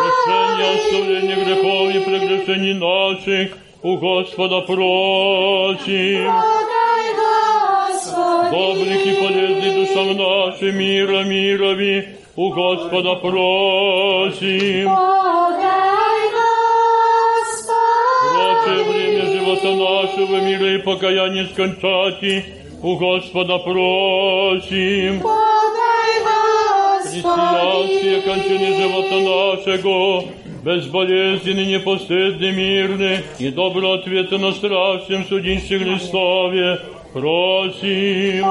[SPEAKER 2] Прощение, оставление грехов и прегрешений наших у Господа просим. Добрых и полезных душам нашим мира мирови у Господа просим. Прочее время живота нашего мира и покаяния скончати у Господа просим. Христианские кончины живота нашего, безболезненный, непостыдный, мирный и добро ответы на страшном судище Христове, Просим.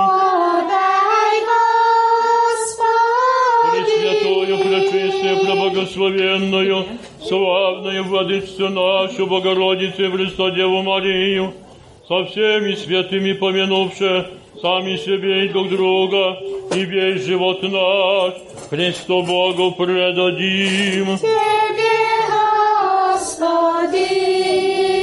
[SPEAKER 2] Пресвятую, пречистую, преблагословенную, славную владычцу нашу, Богородицу и Христо Деву Марию, со всеми святыми помянувши сами себе и друг друга, и весь живот наш Христу Богу предадим.
[SPEAKER 10] Тебе, Господи.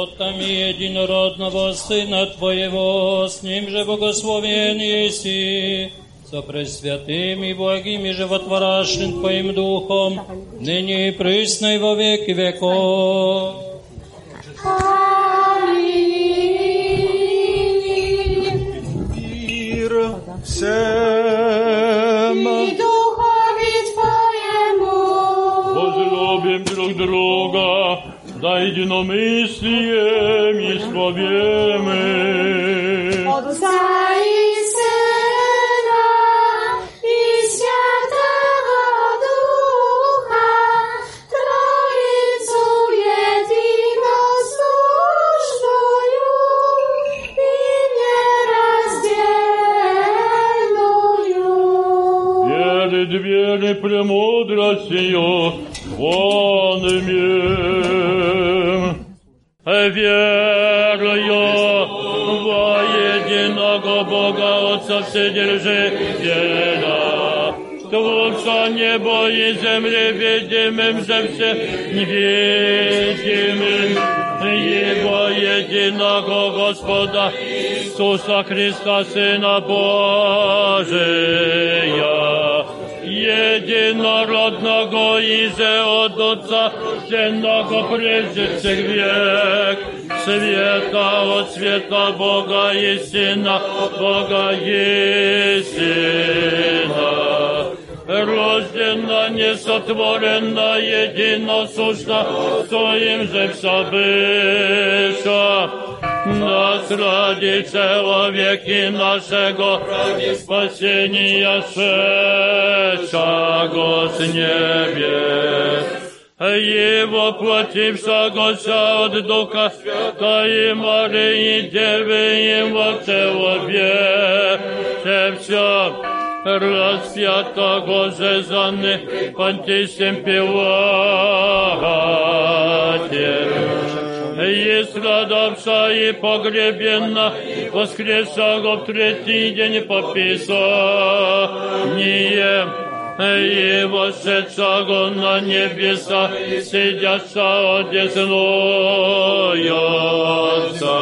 [SPEAKER 5] Ротами единородного Сына Твоего, с Ним же благословен еси, со пресвятым и благим и животворящим Твоим Духом, ныне и присно и во веки веков.
[SPEAKER 10] Аминь.
[SPEAKER 8] Мир всем.
[SPEAKER 10] И Духови Твоему.
[SPEAKER 2] Возлюбим друг друга, za jednomysliem i
[SPEAKER 10] sławiemy. Otca i Syna i Świętego Ducha, Trojicu jedino służbują
[SPEAKER 2] i nierazdzielną. Wiele dwie premudrością, One mnie wierują w jedynego Boga, Otca Wszechdzielżyciela. Twórca niebo i ziemię widzimym, że wsze widzimym Jego jedynego Gospoda Jezusa Chrysta, Syna Bożego единородного Изе от Отца, Сенного прежде всех век, света от света Бога и Сына, Бога и Сына. Рождена, несотворена, единосущна, Своим же вся быша. Нас ради человеки нашего, ради спасения шедшего с небес. Его платившегося от Духа Святой Марии Девы Его человеке все распятого же за них Понтисем Пилате. И страдавша и погребена, воскресшего в третий день по Писанию, и вошедшего на небеса, сидящего одесную Отца.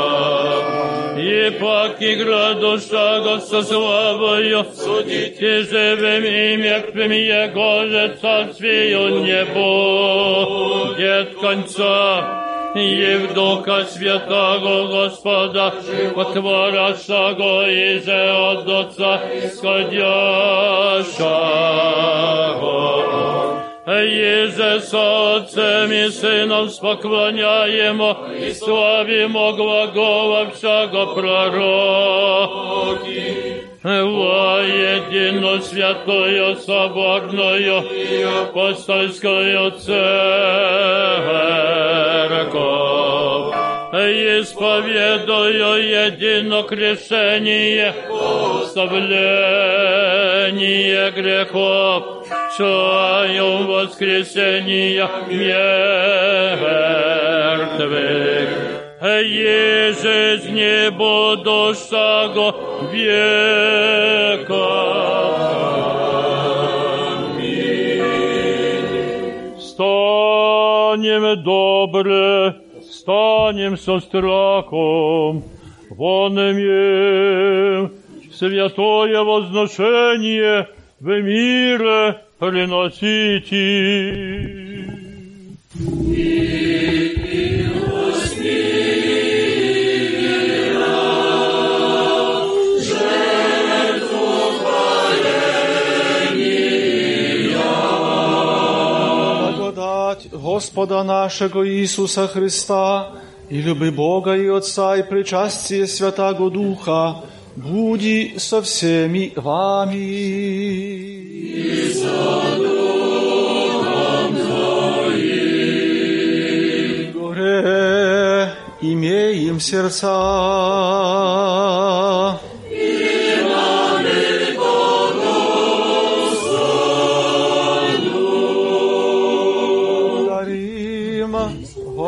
[SPEAKER 2] И паки градушага со славою, судите живым и мертвым Его же царствию не будет конца. и в Духа Святого Господа, потворящего изе от Отца исходящего. Еже с Отцем и Сыном споклоняемо и славимо глагола всяго пророки. Во едино святое соборное апостольское церковь. Исповедую едино крещение, оставление грехов, чаю воскресения мертвых. И жизни будущего века. Станем добре, станем со страхом, вон имеем святое возношение в мире приносите.
[SPEAKER 8] Господа нашего Иисуса Христа и люби Бога и Отца и причастие Святаго Духа буди со всеми вами. Горе имеем сердца.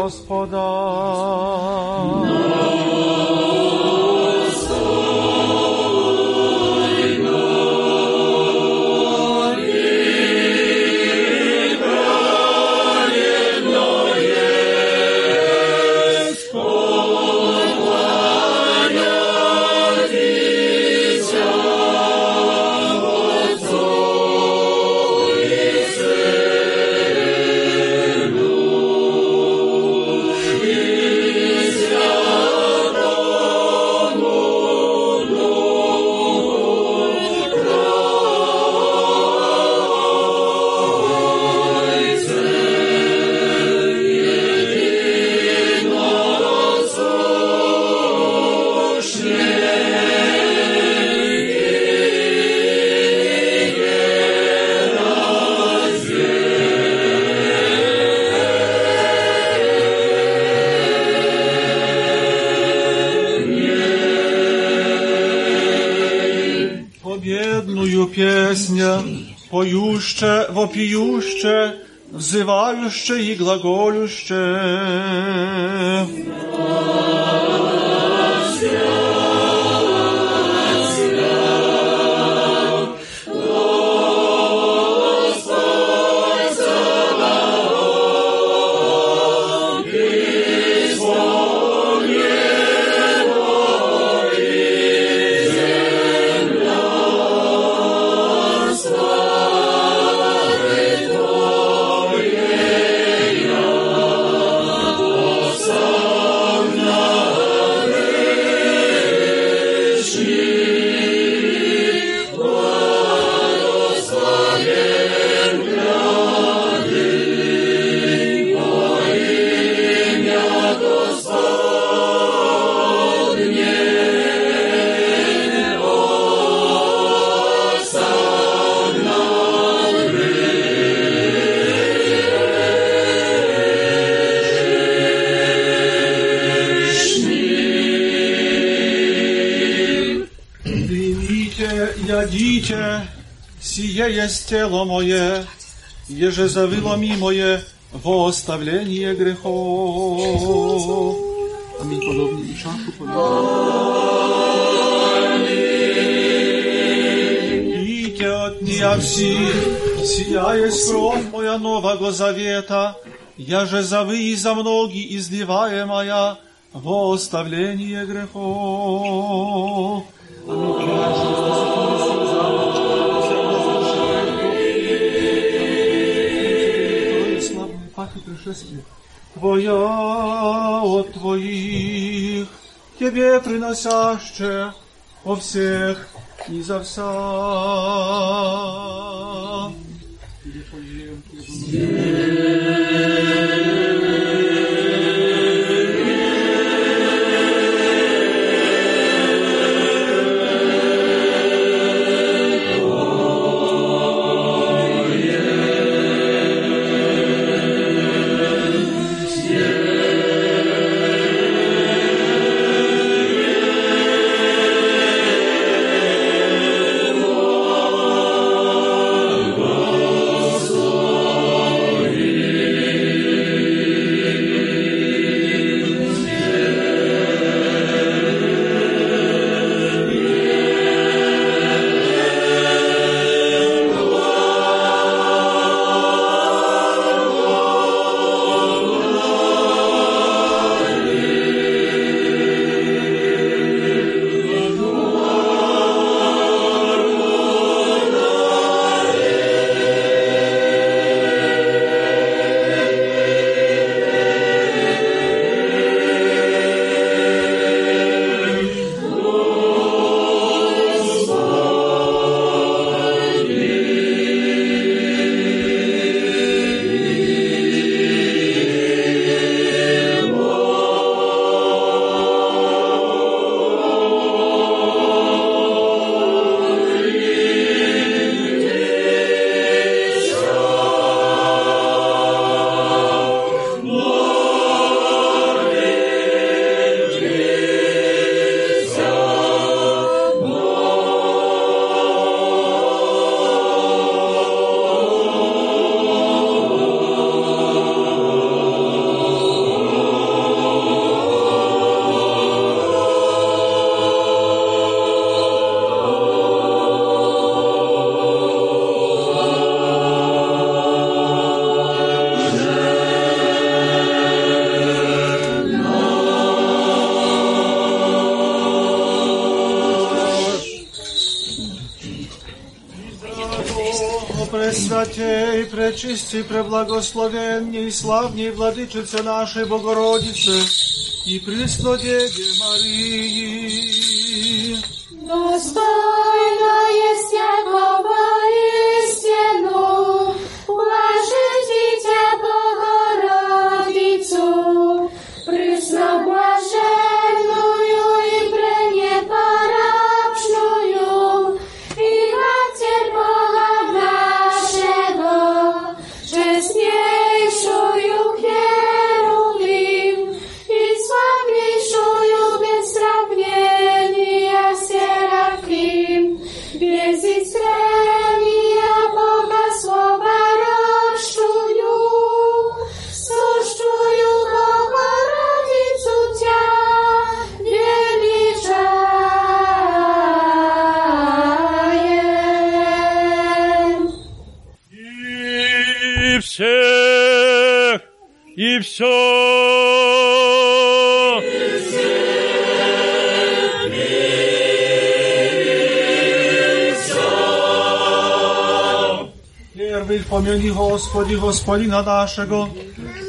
[SPEAKER 8] Господа. поюще, вопиюще, взывающе и глаголюще. Тело мое, еже завыло мое во оставление грехов. Аминь, подобный и чашу Пейте от нее все, сия кровь моя нового завета, я же за вы и за многие изливаемая во оставление грехов. Славную пришествие Твоя от Твоих, Тебе приносяще о всех и за вся. О пречисти, преблагословенней, славней Владычице нашей Богородице и Преснодеве Марии. Господи, Господина нашего,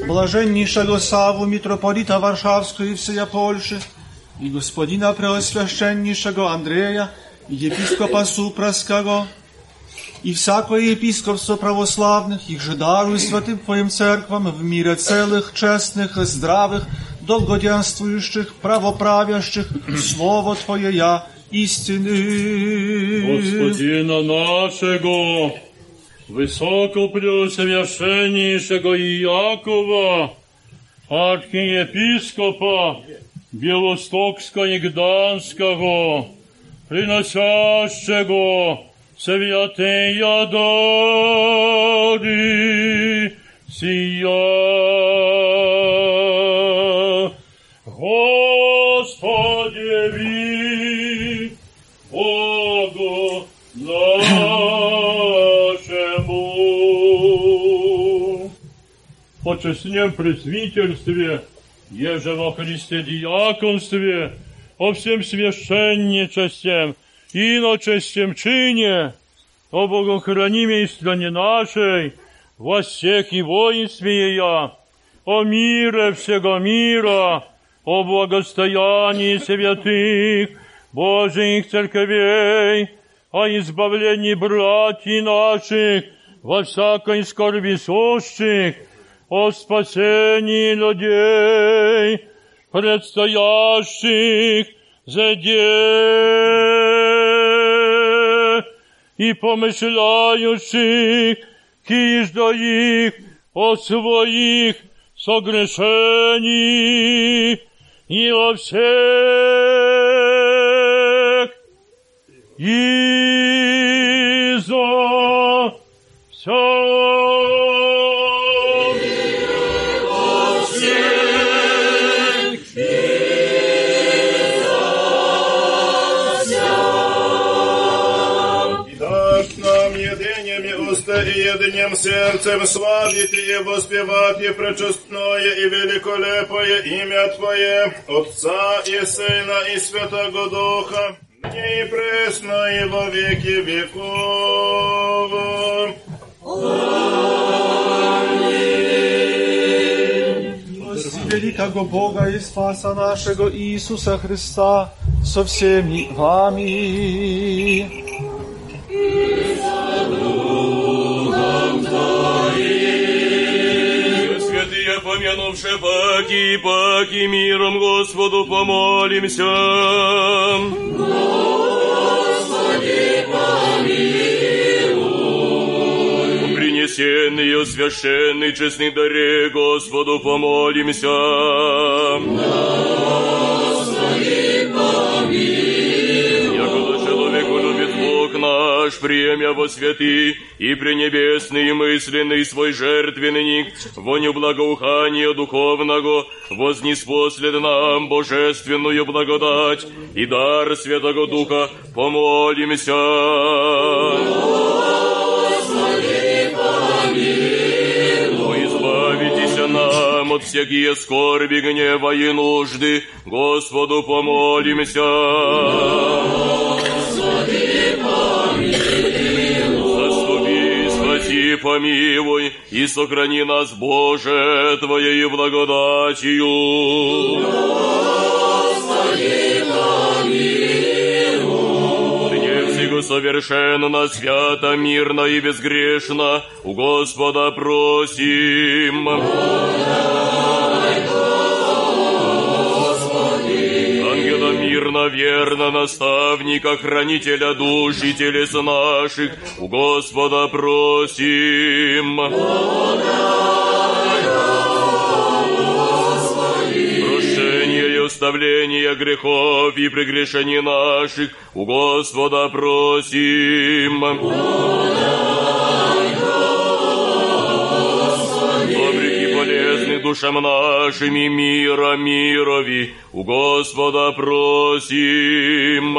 [SPEAKER 8] блаженнейшего Саву, митрополита Варшавского и всея Польши, и господина преосвященнейшего Андрея, епископа Супраского, и всякое епископство православных, их же даруй святым Твоим церквам в мире целых, честных, здравых, долгоденствующих, правоправящих, Слово Твое я истины.
[SPEAKER 2] Господина нашего, высокопреосвященнейшего Иакова, архиепископа Белостокского и Гданского, приносящего святые дары сия. По честнем пресвительстве, еже во Христе диаконстве, о всем священничестве, иночестем чине, о богохранимой стране нашей, во всех и воинстве я, о мире всего мира, о благостоянии святых Божьих церквей, о избавлении братьев наших во всякой скорби сущих, о спасении людей, предстоящих за день и помышляющих, киж до их о своих согрешений и о всех и за все.
[SPEAKER 1] сердцем славить и воспевать и пречестное и великолепое имя Твое, Отца и Сына и Святого Духа, ныне и пресно и во веки веков.
[SPEAKER 8] Прости великого Бога и Спаса нашего Иисуса Христа со всеми вами.
[SPEAKER 4] Помянувши паки паки, миром Господу помолимся. Господи, Принесенный, священный, честный даре Господу помолимся. Якого Бог наш, премя во святы, и пренебесный и мысленный свой жертвенник, воню благоухания духовного, вознеспослед нам божественную благодать и дар Святого Духа, помолимся. О, избавитесь нам от всякие скорби, гнева и нужды, Господу помолимся. Заступи, помилуй, и сохрани нас, Боже, Твоею благодатью. Дне всего совершенно, свято, мирно и безгрешно, у Господа просим. Ангела мирно, верно, наставника, хранителя душ и телес наших, у Господа просим. Прощение и оставление грехов и прегрешений наших, у Господа просим. Добрых душам нашим и мира мирови, у Господа просим.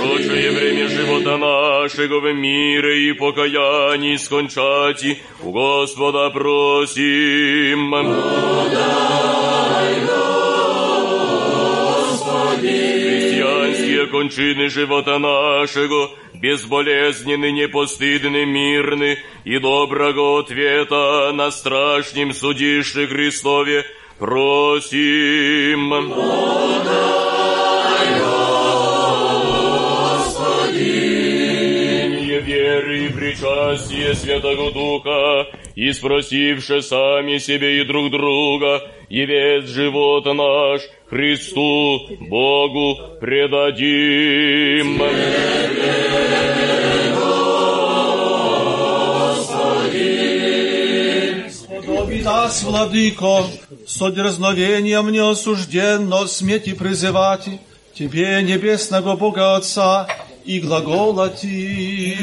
[SPEAKER 4] Прочее время живота нашего в мире и покаянии скончати, у Господа просим. Христианские кончины живота нашего, безболезненны, непостыдны, мирны, и доброго ответа на страшнем судище Христове просим. Господи! веры и причастие Святого Духа, и спросивши сами себе и друг друга, и весь живот наш Христу, Богу предадим.
[SPEAKER 8] Сподоби нас, Владыко, со дерзновением неосужденно сметь и призывать Тебе, небесного Бога Отца, и глаголати.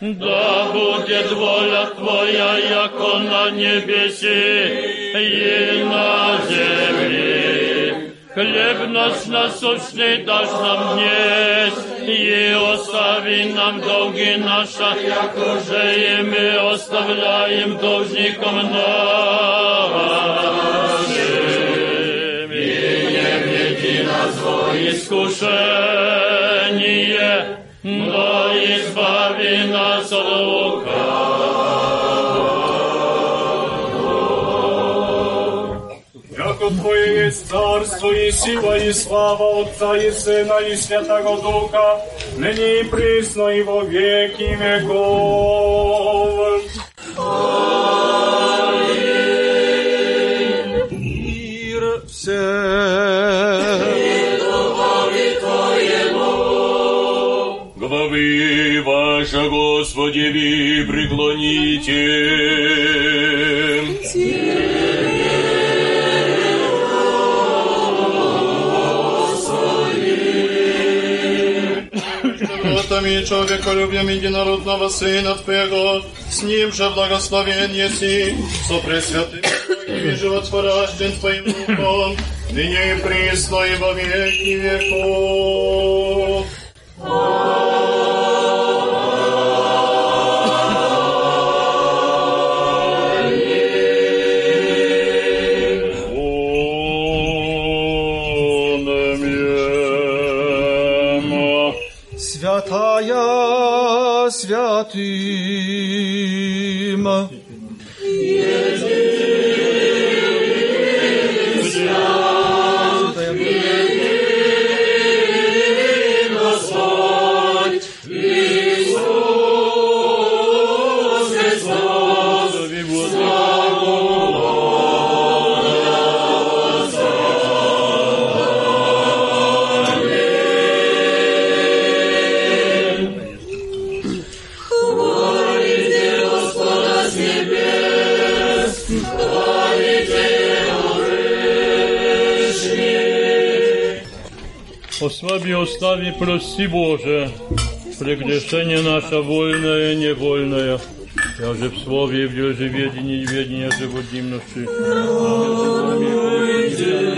[SPEAKER 2] да будет воля Твоя, яко на небеси и на земле. Хлеб наш насущный дашь нам днесь, и остави нам долги наши, уже и мы оставляем должникам нашим. И не веди нас во искушение, но избави нас от
[SPEAKER 8] Яко Твое есть царство и сила и слава Отца и Сына и Святого Духа, ныне и присно и во веки веков. Мир всем.
[SPEAKER 4] Ваша, Господи, ви преклоните.
[SPEAKER 13] Братами человеколюбием единородного Сына Твоего, с Ним же благословен еси, со пресвятым и животворящим Твоим Духом, ныне и присно и во веки веков.
[SPEAKER 8] Святая
[SPEAKER 2] Ослаби, остави, прости, Боже, прегрешение наше вольное невольное. Я же в слове, в ведении, в ведении живодимности.
[SPEAKER 14] Молитвами в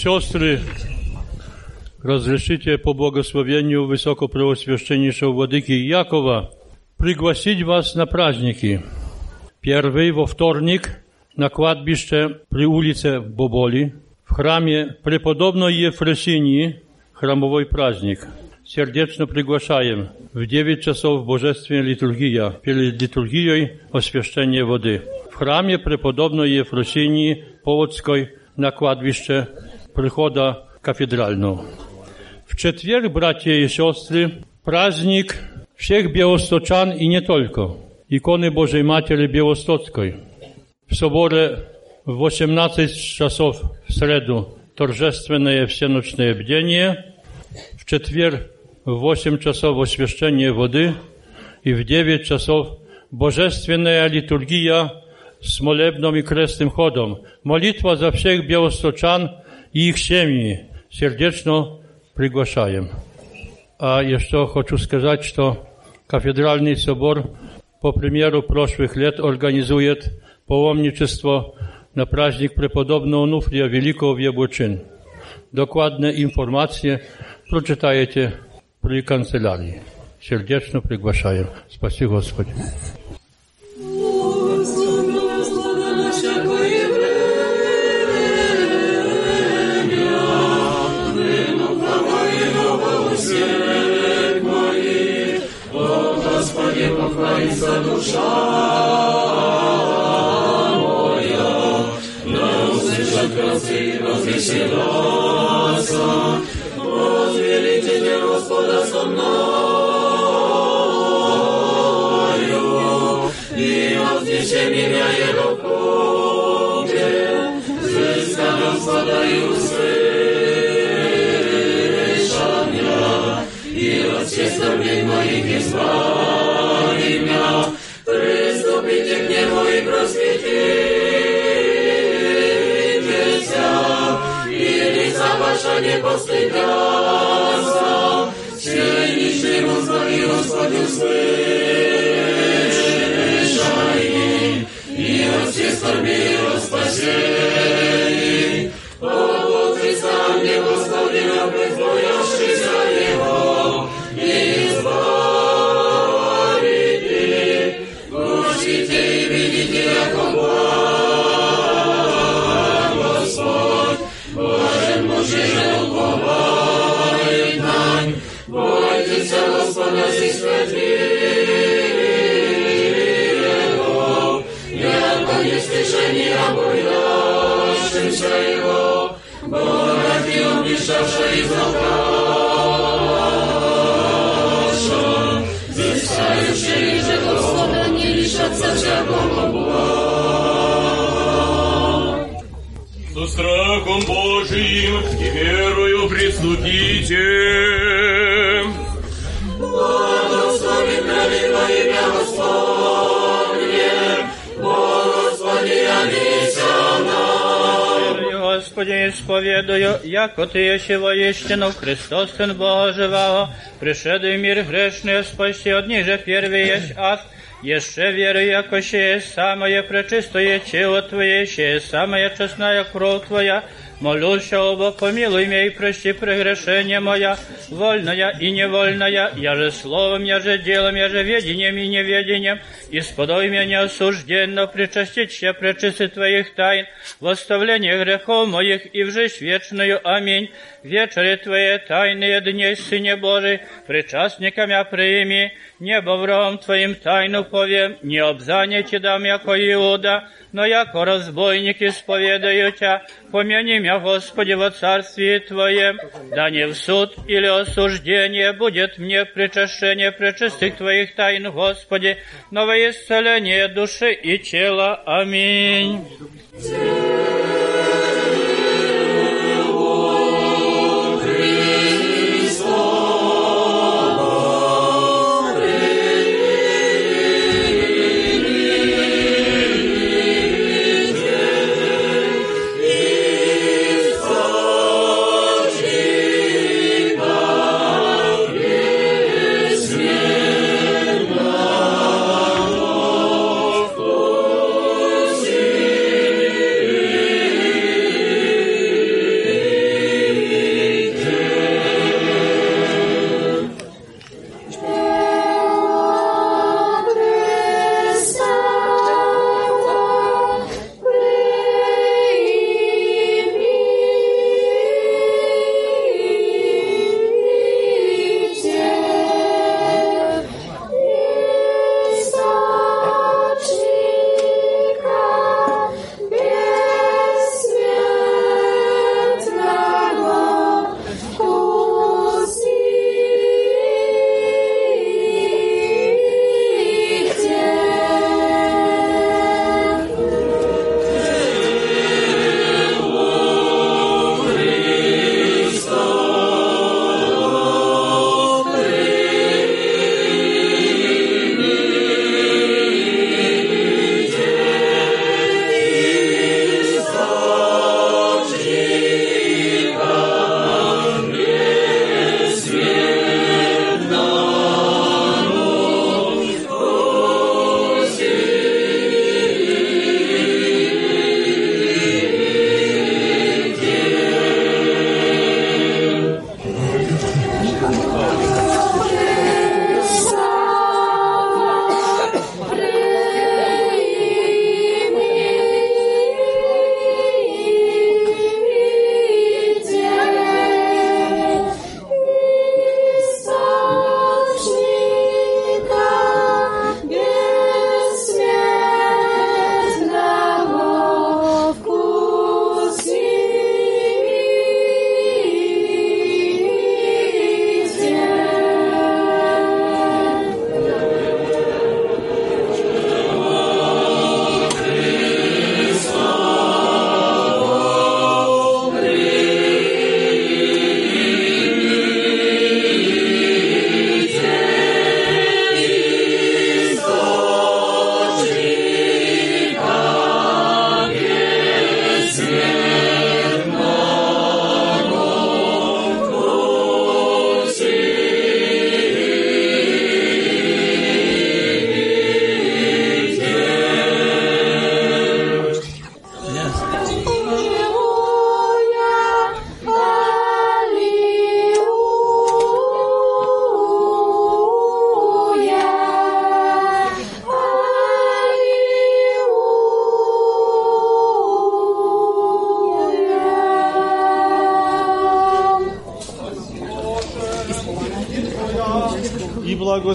[SPEAKER 2] Братья и сестры, разрешите по благословению Высокопреосвященнейшего Владыки Якова пригласить вас на праздники. Первый во вторник на кладбище при улице Боболи в храме преподобной Ефросинии храмовой праздник. Сердечно приглашаем в 9 часов божественная литургия, перед литургией освящение воды. В храме преподобной Ефросинии Полоцкой na kładwiście przychoda katedralną. W четверг, bracia i siostry, праздник всех białostoczan i nie tylko, ikony Bożej Matери Białostockiej. W soborę w 18 czasów w sredu торжественное всеночное бдение, в четверг в 8 часов освящение воды и в 9 часов божественная литургия z molebną i kresnym chodom. Molitwa za wszystkich białostoczan i ich семьи. Сердечно приглашаем. А еще хочу сказать, что кафедральный собор по примеру прошлых лет организует паломничество на праздник преподобного Нуфрия Великого в Яблочин. Dokładne informacje przeczytajecie при канцелярии. Сердечно приглашаем. Спаси Господи.
[SPEAKER 9] Душа моя, да услышат красы развеселятся, возвеличите Господа со мною, и вознесе меня Его круге, взыска Господа и услышат меня, и от всех скорбей моих избавь. ваша не постыдятся, Сильнейший Господи, Господи, услышай, и от всех спасей. О, Бог Христа, мне, Boże, upowaj nań, bojcie się Gospoda i świętego, jako niesłyszeni, a bojącym się Jego, bo nas nie obliczawszy i zaprasza, zyskajuszy, że Gospoda nie lisza,
[SPEAKER 4] co. страхом Божиим и верою приступите.
[SPEAKER 9] Благослови пролива имя Господне, Благослови Алися нам.
[SPEAKER 5] Господи, исповедую, яко Ты еще воистину Христос, Сын Бога живого, пришедший мир грешный, спаси от них же первый есть ад, еще верю, яко ще есть самое пречистое тело Твое, ще есть самая честная кровь Твоя, молюся оба, помилуй меня и прости прегрешение моя, вольная и невольная, я же словом, я же делом, я же ведением и неведением, исподой меня неосужденно причаститься пречисти Твоих тайн, в оставление грехов моих и в жизнь вечную. Аминь. Вечери Твои тайные дней, Сыне Божий, причастниками прими, небо врагом Твоим тайну повем, не обзание Ти дам, яко Иуда, но яко разбойник исповедаю Тя, помяни меня, Господи, во Царстве Твоем, да не в суд или осуждение будет мне причащение пречистых Твоих тайн, Господи, но во исцеление души и тела. Аминь.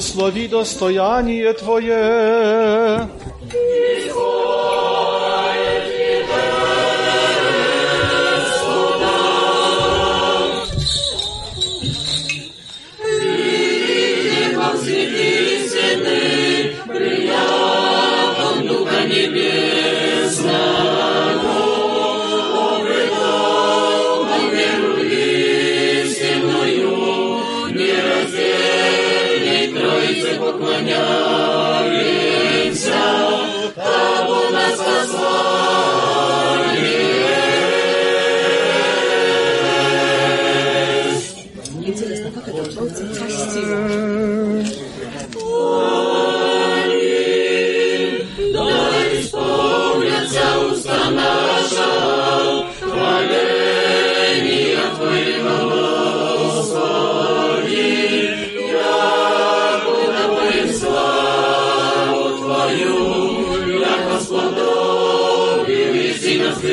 [SPEAKER 8] благослови достояние Твое.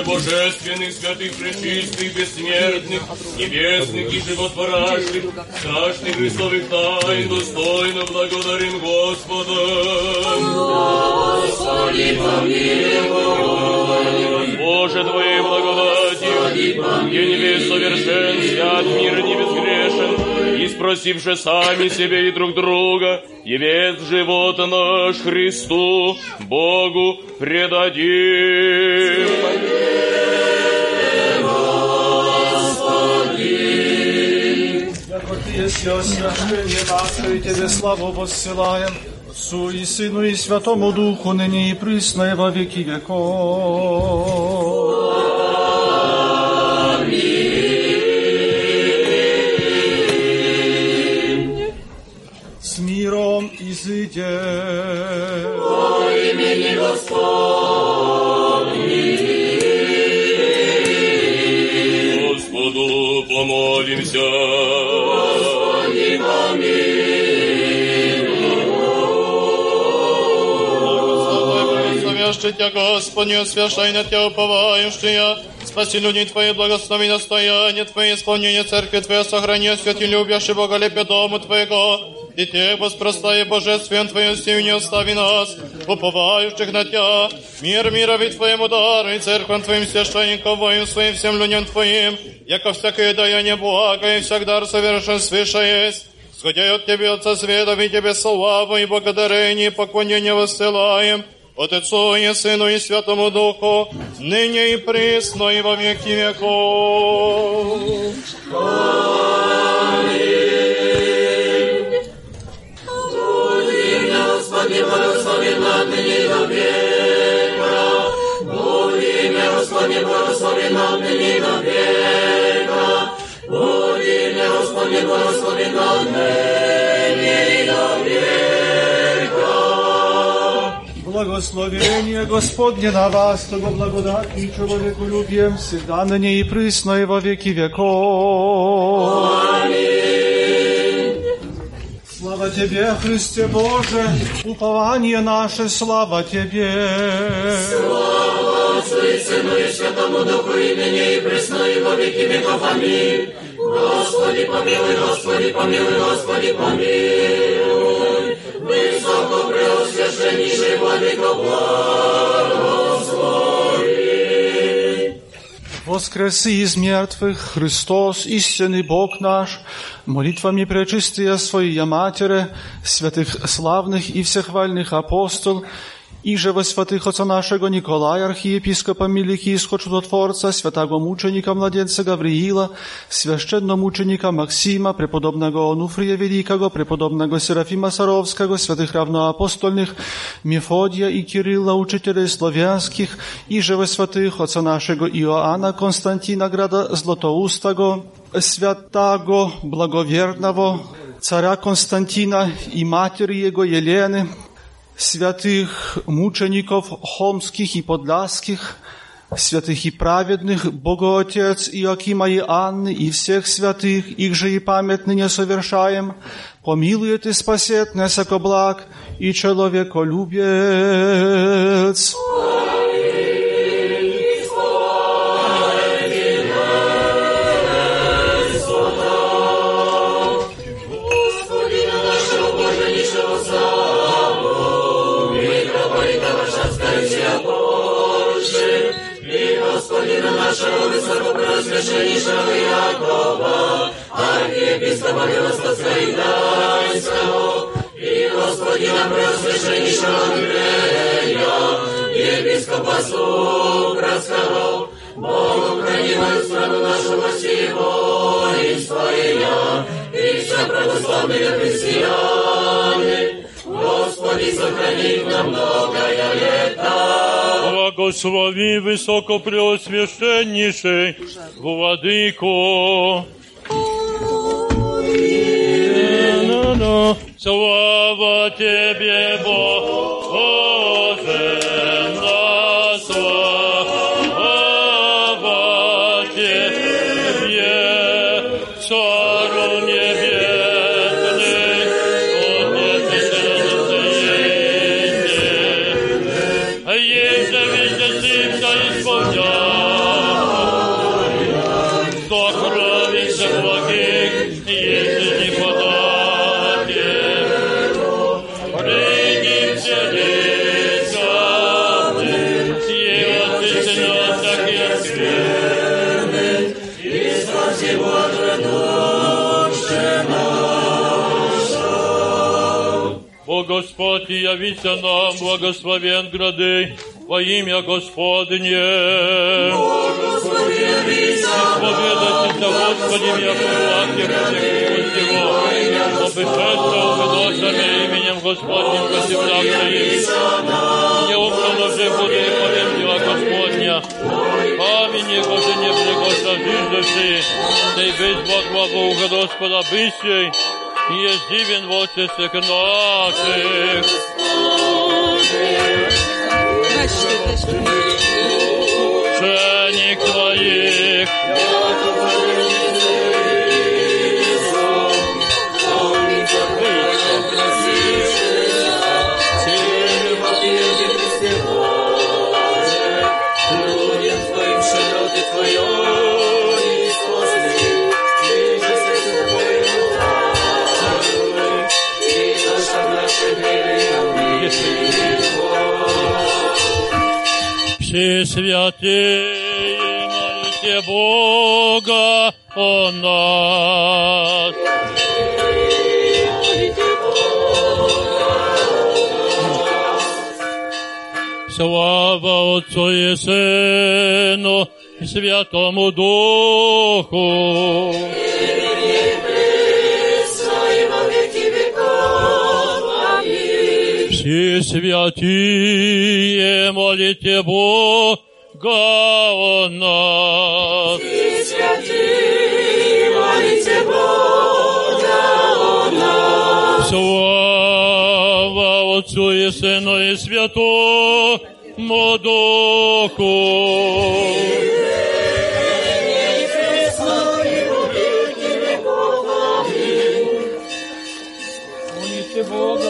[SPEAKER 4] приимше божественных, святых, пречистых, бессмертных, небесных и животворящих, страшных Христовых тайн, достойно благодарим Господа. Господи, помилуй. Боже, Твоей благодатью, день весь совершен, свят мир не безгрешен, и спросивши сами себе и друг друга, весь живот наш Христу, Богу предадим.
[SPEAKER 8] Воссылаем, Отцу и Сыну и Святому Духу, ныне и присно и во веки веков.
[SPEAKER 13] Тебя, Господи, освящай на Тебя уповающие, спаси людей Твои, благослови настояние Твое, исполнение церкви Твоей, сохрани святи любящий Боголепие дому Твоего, Тех воспростай божествен Твоим сил не остави нас, уповающих на Тебя, мир мирови Твоему дару, и церквам Твоим священникам, воим своим всем людям Твоим, яко всякое даяние благо, и всяк дар совершен свыше есть, Сходя от Тебе, Отца Света, и Тебе славу и благодарение, и поклонение воссылаем, от Отцу и Сыну и Святому Духу, ныне и присно, и во веки веков.
[SPEAKER 15] Господи, благослови над ныне до века. Будь имя Господи, благослови над ныне до века. Будь имя Господи, благослови над ныне до века.
[SPEAKER 8] Благословение Господне на вас, того благодать и человеку любим, всегда ныне и присно и во веки веков. Слава Тебе, Христе Боже, упование наше, слава Тебе.
[SPEAKER 15] Слава Отцу и Сыну и Святому Духу, и ныне и присно и во веки веков. Аминь. Господи, помилуй, Господи, помилуй, Господи, помилуй. Высоко преосвященнейший Владыко, благослови.
[SPEAKER 8] Воскреси из мертвых, Христос, истинный Бог наш, молитвами пречистия Своей Матери, святых славных и всехвальных апостол, i że we świętych Ojca naszego Nikolaja, archiepiskopa Milikijskiego Czudotworca, świętego muczenika Mladzienca Gawriila, święczennomuczenika Maksima, prepodobnego Onufrija Wielkiego, prepodobnego Serafima Sarowskiego, świętych равноапостольnych Mefodija i Kirylla, uczycieli słowiańskich, i że we świętych Ojca naszego Ioanna Konstantina Grada Złotoustego, святаго благоверного царя Константина и матери его Елены, святых мучеников хомских и подляских, святых и праведных, Богоотец Иоакима и Анны, и всех святых, их же и память ныне совершаем, помилует и спасет нас, благ и человеколюбец.
[SPEAKER 9] Господина высокопреосвященнейшего Якова, архиепископа Милостовского и Гданьского, и Господина преосвященнейшего Андрея, епископа Супровского, Богу храни мою страну нашу сего и своя, и все православные христиане. Господи, сохрани их на многое лето.
[SPEAKER 2] Благослови высокопреосвященнейший Владыку. Ну-ну. Слава Тебе, Боже, на слава О Господь, явися нам, благословен грады, во имя Господне.
[SPEAKER 9] Господи, явися
[SPEAKER 2] Исповедайтесь, Господи, я платье всего, обышедшего выносами именем Господним посевлявшим. Не умножи буду и повем дела Господня. Аминь, Его же не благословишь да и быть Бог во Бога Господа быстрей, и есть дивен в отцах наших. Шеник твоих, все святые, молите Бога о нас. Слава Отцу и Сыну и Святому Духу. Все святые, молите Бога о нас. Слава Отцу и Сыну и Святому Духу. Молите Бога. Все святые, яко милосердно к вам прибегает,
[SPEAKER 9] Скорым помощниками молитвенников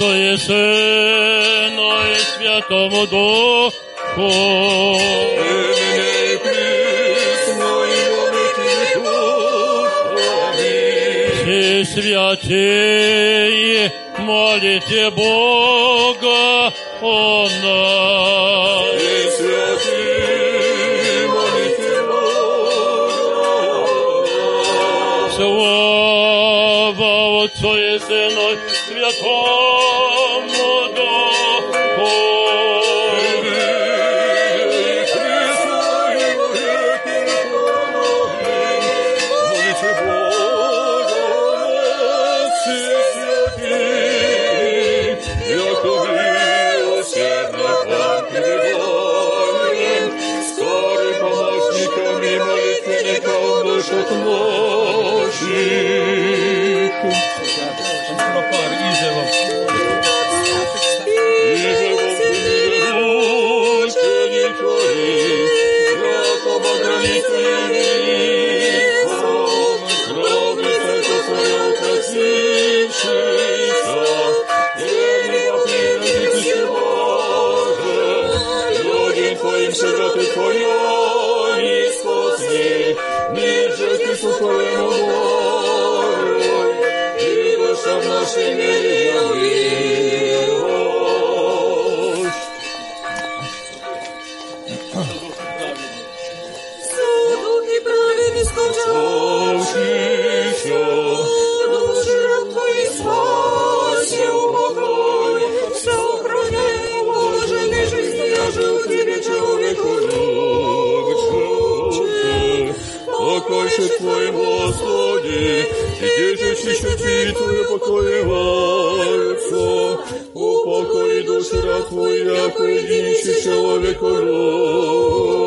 [SPEAKER 2] Отцу и Сыну и Святому Духу. Все святые, молите Бога о нас.
[SPEAKER 9] Покоиваются. Упокой души раб Твой, яко единичий человеку любец.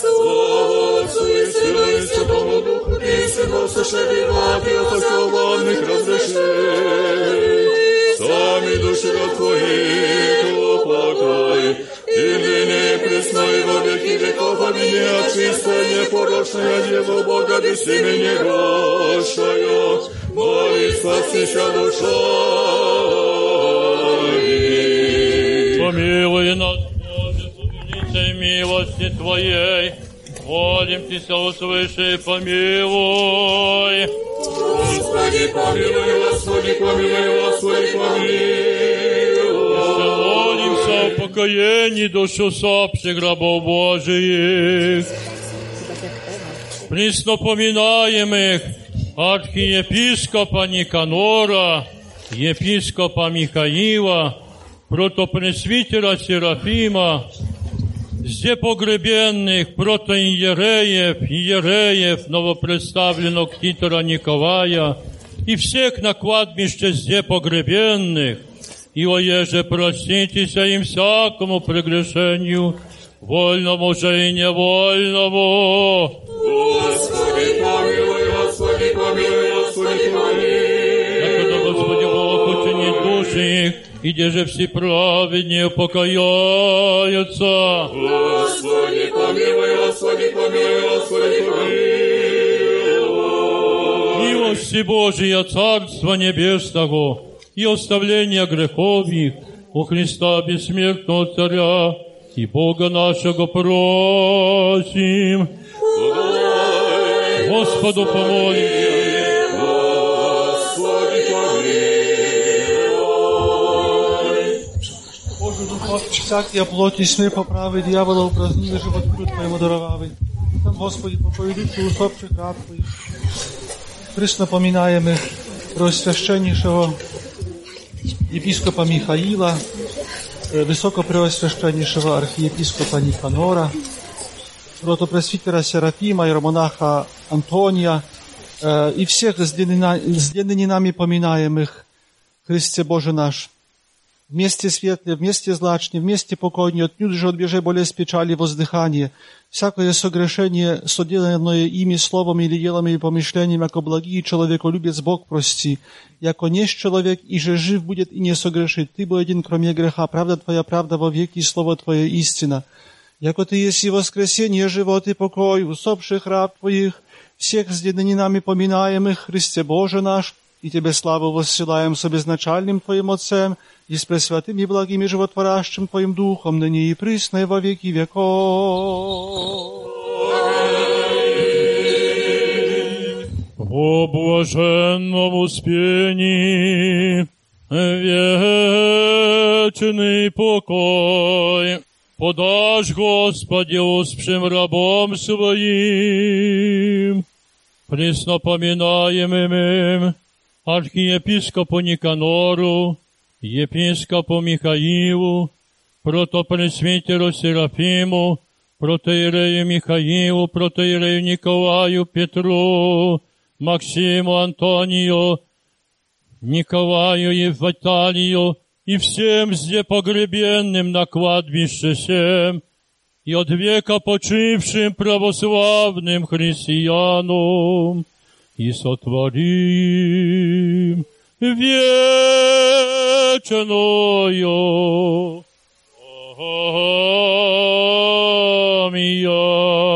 [SPEAKER 9] Слава Отцу и Сыну и Святому Духу, и всего сошедевать и отослованных разрешей. Сами души раб Твоих упокой, и ныне пресно и во веки веков. Аминь. От чистая непорочная Дева Бога без семени росшая, молится вся душа.
[SPEAKER 2] Помилуй нас, Боже, по великой милости Твоей. Молим Тебя, услыши, помилуй.
[SPEAKER 9] Господи, помилуй, Господи, помилуй, Господи, помилуй.
[SPEAKER 2] Молимся о покоении душ усопших рабов Божиих. Преснопоминаемых архиепископа Никанора, епископа Михаила, протопресвитера Серафима, Зде погребенных протоиереев, иереев, новопредставленного Титора Николая и всех на кладбище зде погребенных, и оеже проститесь им всякому прегрешению, вольному же и невольному.
[SPEAKER 9] Господи,
[SPEAKER 2] учинит души их, и где же все праведнее покаяются.
[SPEAKER 9] Господи, помилуй, Господи, помилуй, Господи, помилуй.
[SPEAKER 2] Милости Божия, Царства Небесного и оставления грехов их у Христа Бессмертного Царя и Бога нашего просим. Господу помолимся.
[SPEAKER 8] Всякие плоти сны поправы, дьявола упразднили живот труд Твоему даровавый. Там, Господи, поповеди усопших раб Твоих. Христ напоминаемых Преосвященнейшего епископа Михаила, Высокопреосвященнейшего архиепископа Никанора, протопресвитера Серафима, иеромонаха Антония и всех с длиннина- с длинными нами поминаемых Христе Боже наш. Вместе светле, вместе злачне, вместе покойне, отнюдь же отбежи болезнь печали воздыхание. Всякое согрешение, соделанное ими словом или делом или помышлением, яко благий человеколюбец Бог прости. Яко несть человек, и же жив будет и не согрешит. Ты бы один, кроме греха, правда Твоя правда во веки, и слово Твое истина. Яко Ты есть и воскресение, живот и покой, усопших раб Твоих, всех с нами поминаемых, Христе Боже наш, и Тебе славу воссылаем с обезначальным Твоим Отцем, и с пресвятым и благим и животворящим Твоим Духом, ныне и присно и во веки веков.
[SPEAKER 2] О блаженном успении, вечный покой, подашь, Господи, успшим рабом своим. Пресно поминаемым архиепископу Никанору, епископу Михаилу, протопресвитеру Серафиму, протеерею Михаилу, протеерею Николаю Петру, Максиму Антонию, Николаю и Виталию, и всем зде погребенным на кладбище сем, и от века почившим православным христианам, и сотворим вечную Аминь.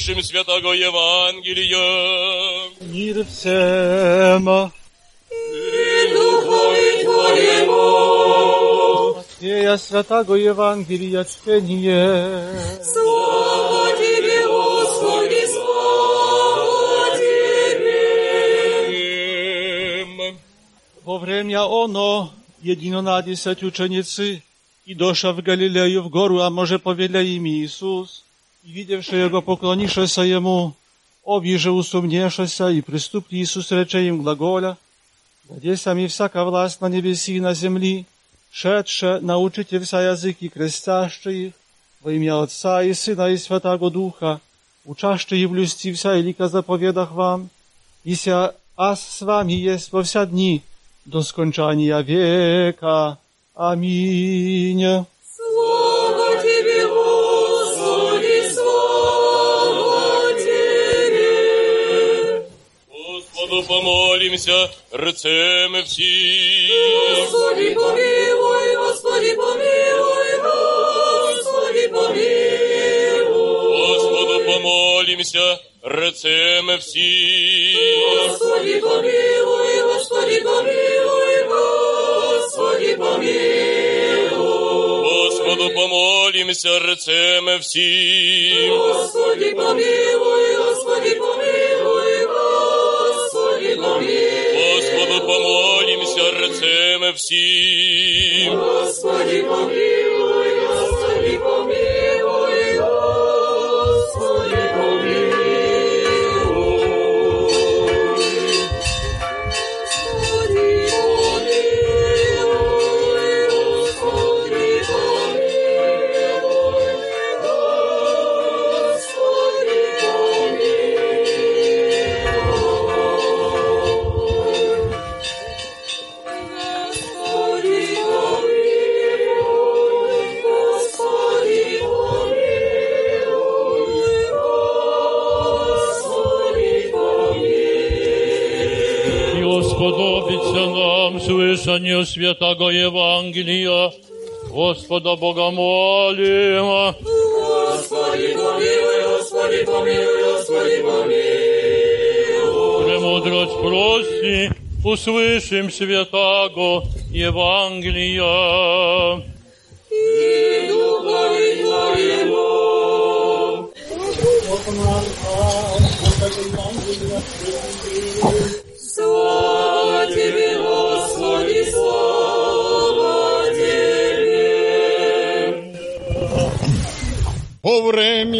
[SPEAKER 4] и услышим святого Евангелия.
[SPEAKER 8] Мир всем.
[SPEAKER 9] И Духові Твоєму.
[SPEAKER 8] Матфея Святого Евангелия чтение.
[SPEAKER 9] Слава Тебе, Господи, слава Тебе.
[SPEAKER 8] Во время оно единонадесять ученицы и доша в Галилею в гору, а może powiele im Иисус, и видевши Его поклонившися Ему, обиже усумневшися и приступли Иисус рече им глаголя, где сами всяка власть на небеси и на земли, шедше научите вся языки крестяще их, во имя Отца и Сына и Святого Духа, учаще и в люсти вся и лика заповедах вам, и ся аз с вами есть во вся дни, до скончания века. Аминь.
[SPEAKER 4] Господу помолимся, рцем всі.
[SPEAKER 9] Господи, помилуй, Господи, помилуй, Господи, помилуй.
[SPEAKER 4] Господу помолимся, рцем всі.
[SPEAKER 9] Господи, помилуй, Господи, помилуй, Господи, помилуй.
[SPEAKER 4] Господу помолимся, рцем всі.
[SPEAKER 9] Господи, помилуй, Господи, помилуй, помилуй.
[SPEAKER 4] Господу помолимся, рцем всі.
[SPEAKER 9] Господи, помилуй,
[SPEAKER 2] святого Евангелия Господа Бога молим.
[SPEAKER 9] Господи, помилуй, Господи, помилуй, Господи, помилуй.
[SPEAKER 2] Премудрость прости, услышим святаго Евангелия.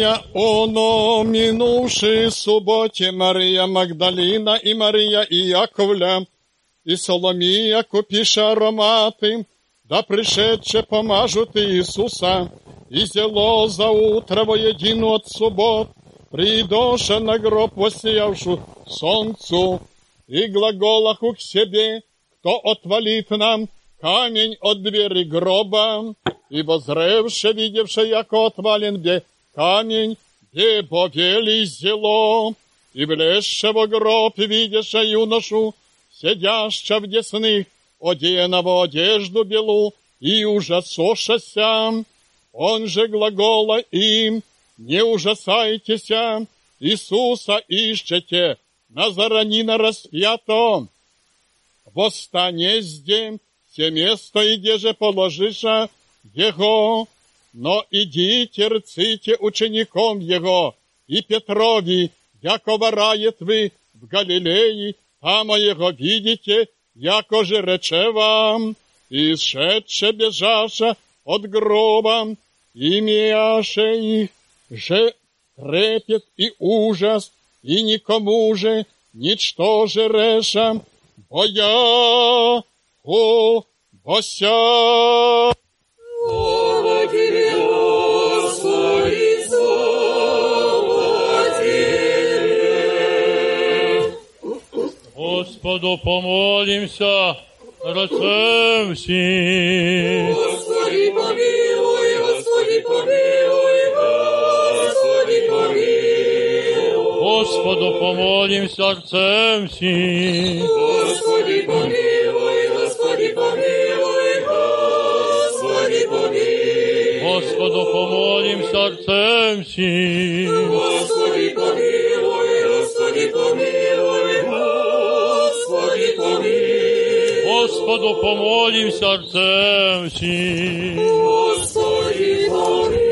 [SPEAKER 3] Время оно, минувшей субботе, Мария Магдалина и Мария Иаковля. И Соломия, купиша ароматы, да пришедше помажут Иисуса, и зело за утро воедину от суббот, придоша на гроб воссиявшу солнцу, и глаголаху к себе, кто отвалит нам камень от двери гроба, и возревше, видевше, яко отвален где камень, где повели зело, и влезше во гроб, видеше юношу, сидяща в десных, оденого одежду белу, и ужасошася. Он же глагола им, не ужасайтесь, Иисуса ищете, Назаранина распято. Восстане здесь, все место, и где же положиша Его, но идите, рците учеником Его, и Петрови, якого рает вы в Галилеи, там Его видите, яко же рече вам, и шедше бежаша от гроба, имеяше их же трепет и ужас, и никому же ничто же реша, боя, о, бося.
[SPEAKER 2] Господу помолимся, рацем всім.
[SPEAKER 9] Господи, помилуй, Господи, помилуй, Господи, помилуй.
[SPEAKER 2] Господу помолимся, рцем всім.
[SPEAKER 9] Господи, помилуй, Господи, помилуй, Господи, помилуй.
[SPEAKER 2] Господу помолимся, рцем всім.
[SPEAKER 9] Господи, помилуй, Господи, помилуй,
[SPEAKER 2] Господу помолимся, рцем всім.
[SPEAKER 9] Господи, помилуй,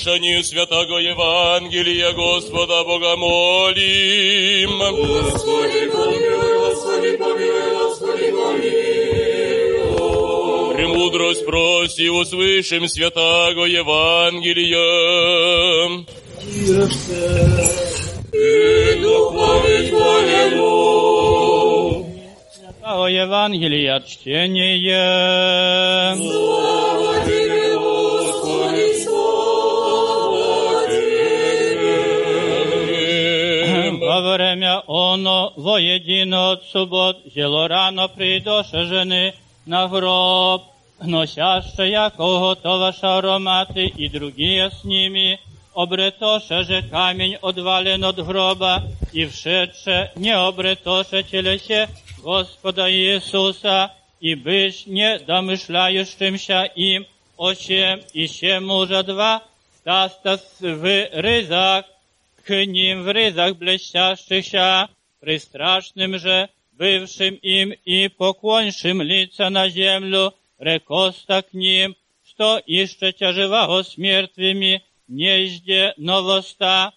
[SPEAKER 4] Нам слышание святого Евангелия Господа Бога молим.
[SPEAKER 9] Господи, помилуй, Господи, помилуй, Господи, помилуй.
[SPEAKER 4] Премудрость проси, услышим святого Евангелия.
[SPEAKER 9] И Духове Твоему.
[SPEAKER 5] Святого Евангелия чтение.
[SPEAKER 9] Слава
[SPEAKER 5] оно воедино от суббот зело рано придоше жени на гроб, носяще яко готоваша ароматы и другие с ними, обретоше же камень отвален от гроба, и вшедше не обретоше телесе Господа Иисуса, и быш не домышляющимся им, о чем еще мужа два, стаста в рызах, к ним в рызах блестящихся, пристрашным же, бывшим им и поклоншим лица на землю, рекоста к ним, что ищете живого с мертвыми, нежде новоста,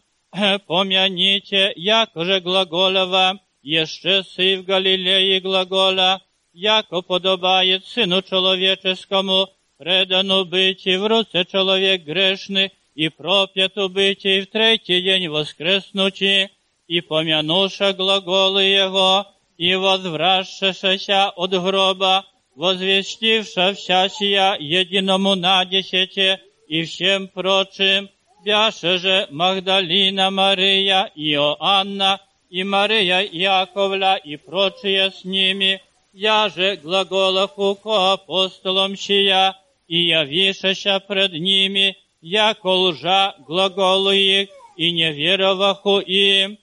[SPEAKER 5] помяните, яко же глагола вам, еще сы в Галилеи глагола, яко подобает Сыну Человеческому, предану быть в руце человек грешный, и пропьяту быть и в третий день воскреснучи, И помянуша глаголы Его, и возвращашася от гроба, возвестивша вся сия единому на десяте, и всем прочим, бяше же Магдалина Мария, Иоанна, и Мария Яковля, и прочие с ними, я же глаголаху ко апостолам сия, и явишеся пред ними, яко лжа глаголу их, и не вероваху им.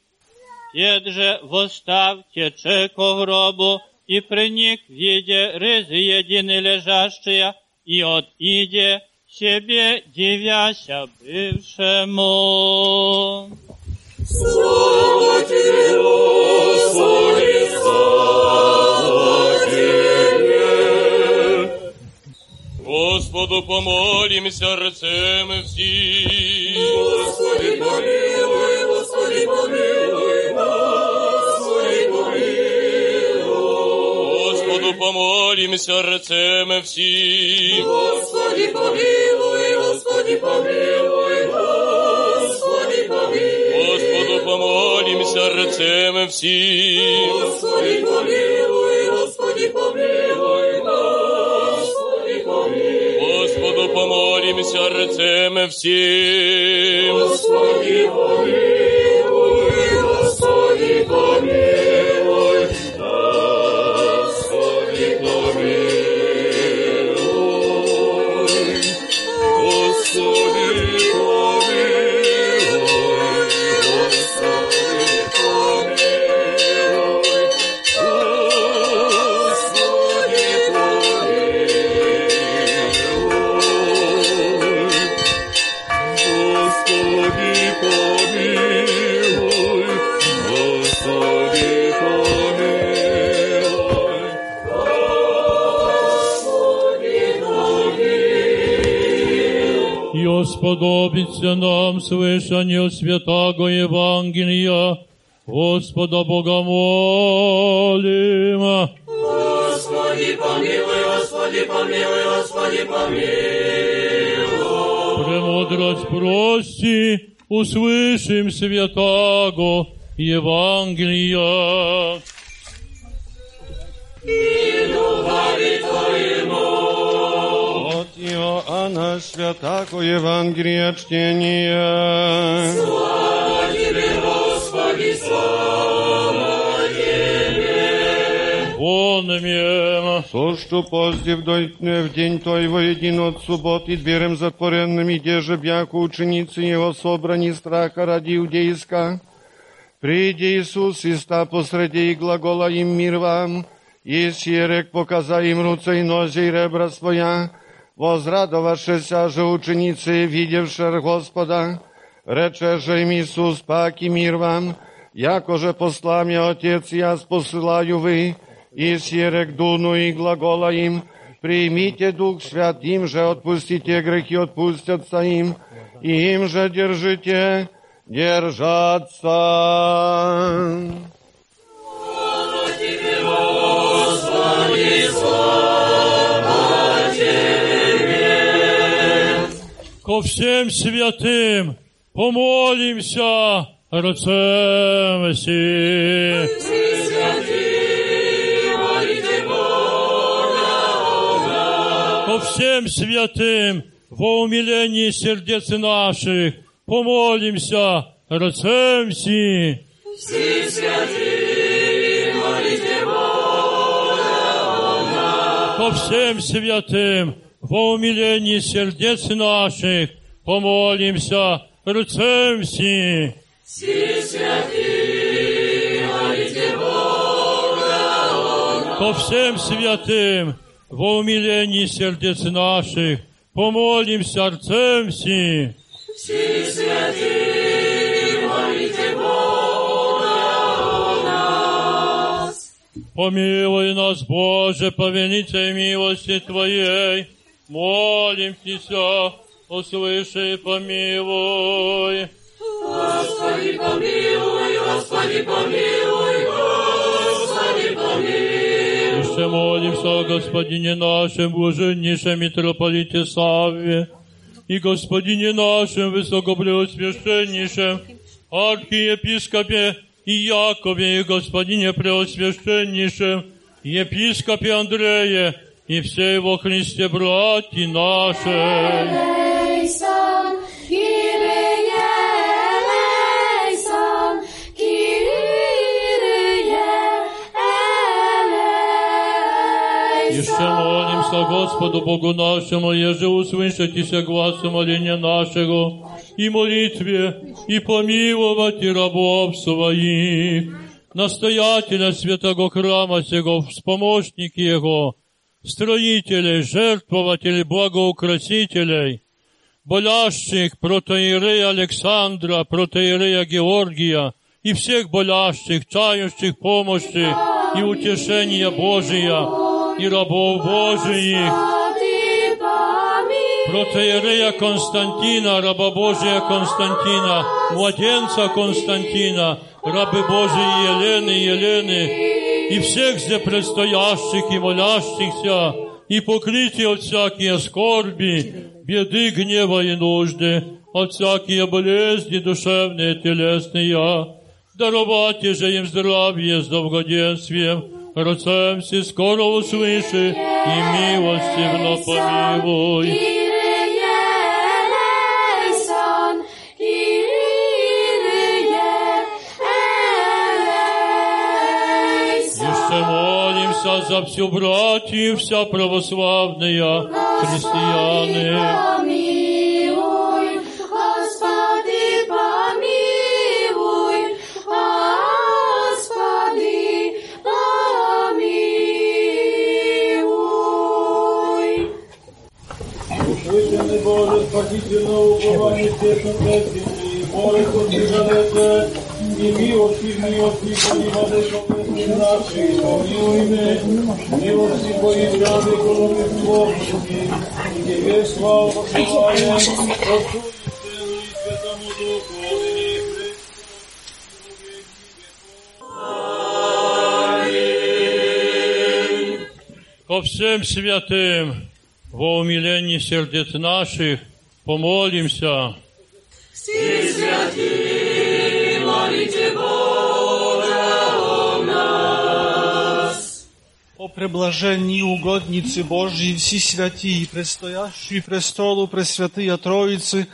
[SPEAKER 5] Тед же восстав тече ко гробу, и приник, видя рызы едины лежащие, и от иде себе дивяся бывшему.
[SPEAKER 9] Слава тебе, Господи, слава тебе.
[SPEAKER 4] Господу помолимся рцем всі.
[SPEAKER 9] Господи, помилуй, Господи, помилуй,
[SPEAKER 4] Господу помолимся рцем всі.
[SPEAKER 9] Господи, помилуй, Господи, помилуй, Господи, помилуй.
[SPEAKER 4] Господу помолимся рцем всі.
[SPEAKER 9] Господи, помилуй, Господи, помилуй, Господи, помилуй.
[SPEAKER 4] Господу помолимся рцем всім.
[SPEAKER 9] Господи, помилуй,
[SPEAKER 2] И сподобится нам слышание святаго Евангелия, Господа Бога молим.
[SPEAKER 9] Господи, помилуй, Господи, помилуй, Господи, помилуй.
[SPEAKER 2] Премудрость прости, услышим святаго Евангелия.
[SPEAKER 9] И духові Твоєму.
[SPEAKER 16] От Иоанна Святаго Евангелия чтения.
[SPEAKER 9] Слава Тебе, Господи, слава Тебе.
[SPEAKER 2] Онмем.
[SPEAKER 16] То, что позде в, дой- в день той воедино от субботы дверем затворенным, где же бяко ученицы его собрани страха ради иудейска. Приди Иисус и ста посреди и глагола им мир вам, и сирек показа им руце и нозе и ребра своя, возрадовавшися же ученицы, видевши Господа, рече им Иисус, пак и мир вам, яко же посла мне Отец, я посылаю вы, и сирек дуну и глагола им, примите Дух Свят, им же отпустите грехи, отпустятся им, и им же держите, держаться.
[SPEAKER 9] Слава Тебе, Господи, слава
[SPEAKER 2] Ко всем святым. Помолимся
[SPEAKER 9] Бога,
[SPEAKER 2] Ко всем святым во умилении сердец наших. Помолимся си.
[SPEAKER 9] Все святые, молите Бога,
[SPEAKER 2] Ко всем святым во умилении сердец наших помолимся рцем си.
[SPEAKER 9] Все святые, молите Бога,
[SPEAKER 2] Ко всем святым во умилении сердец наших помолимся рцем си.
[SPEAKER 9] Все святые, молите Бога нас.
[SPEAKER 2] Помилуй нас, Боже, по милости Твоей. Молимся, услыши и помилуй.
[SPEAKER 9] Господи, помилуй, Господи, помилуй, Господи, помилуй.
[SPEAKER 2] Еще молимся о Господине нашем, блаженнейшем митрополите Савве, и Господине нашем, высокопреосвященнейшем, архиепископе и Якове, и Господине преосвященнейшем, епископе Андрее, и все во Христе братья наши.
[SPEAKER 17] Еще молимся
[SPEAKER 2] Господу Богу нашему, еже услышите глазу моления нашего и молитве, и помиловать и рабов своих, настоятеля святого храма сего, вспомощники его, строителей, жертвователей, благоукрасителей, болящих протоиерея Александра, протоиерея Георгия и всех болящих, чающих помощи и утешения Божия и рабов Божиих, протоиерея Константина, раба Божия Константина, младенца Константина, рабы Божии Елены, Елены, и всех здесь предстоящих и молящихся, и покрытие от всякие скорби, беды, гнева и нужды, от всякие болезни душевные, телесные, даровать же им здравие с долгоденствием, Рацем си скоро услыши и милостивно помилуй. Молимся за всю братью, вся православная христианы.
[SPEAKER 9] Помилуй, Господи, помилуй, Господи, помилуй.
[SPEAKER 17] Услышанный Боже, спасительное упование всех море подвигалете, и милости, милости, понимали, помилуй наши, помилуй мы, милости появляли, кроме Господи, и Тебе славу посылаем, Отцу
[SPEAKER 2] Ко всем святым, во умилении сердец наших, помолимся.
[SPEAKER 9] Все О
[SPEAKER 8] преблаженні угодниці Божій, всі святі, предстоящі престолу Пресвятыя Троицы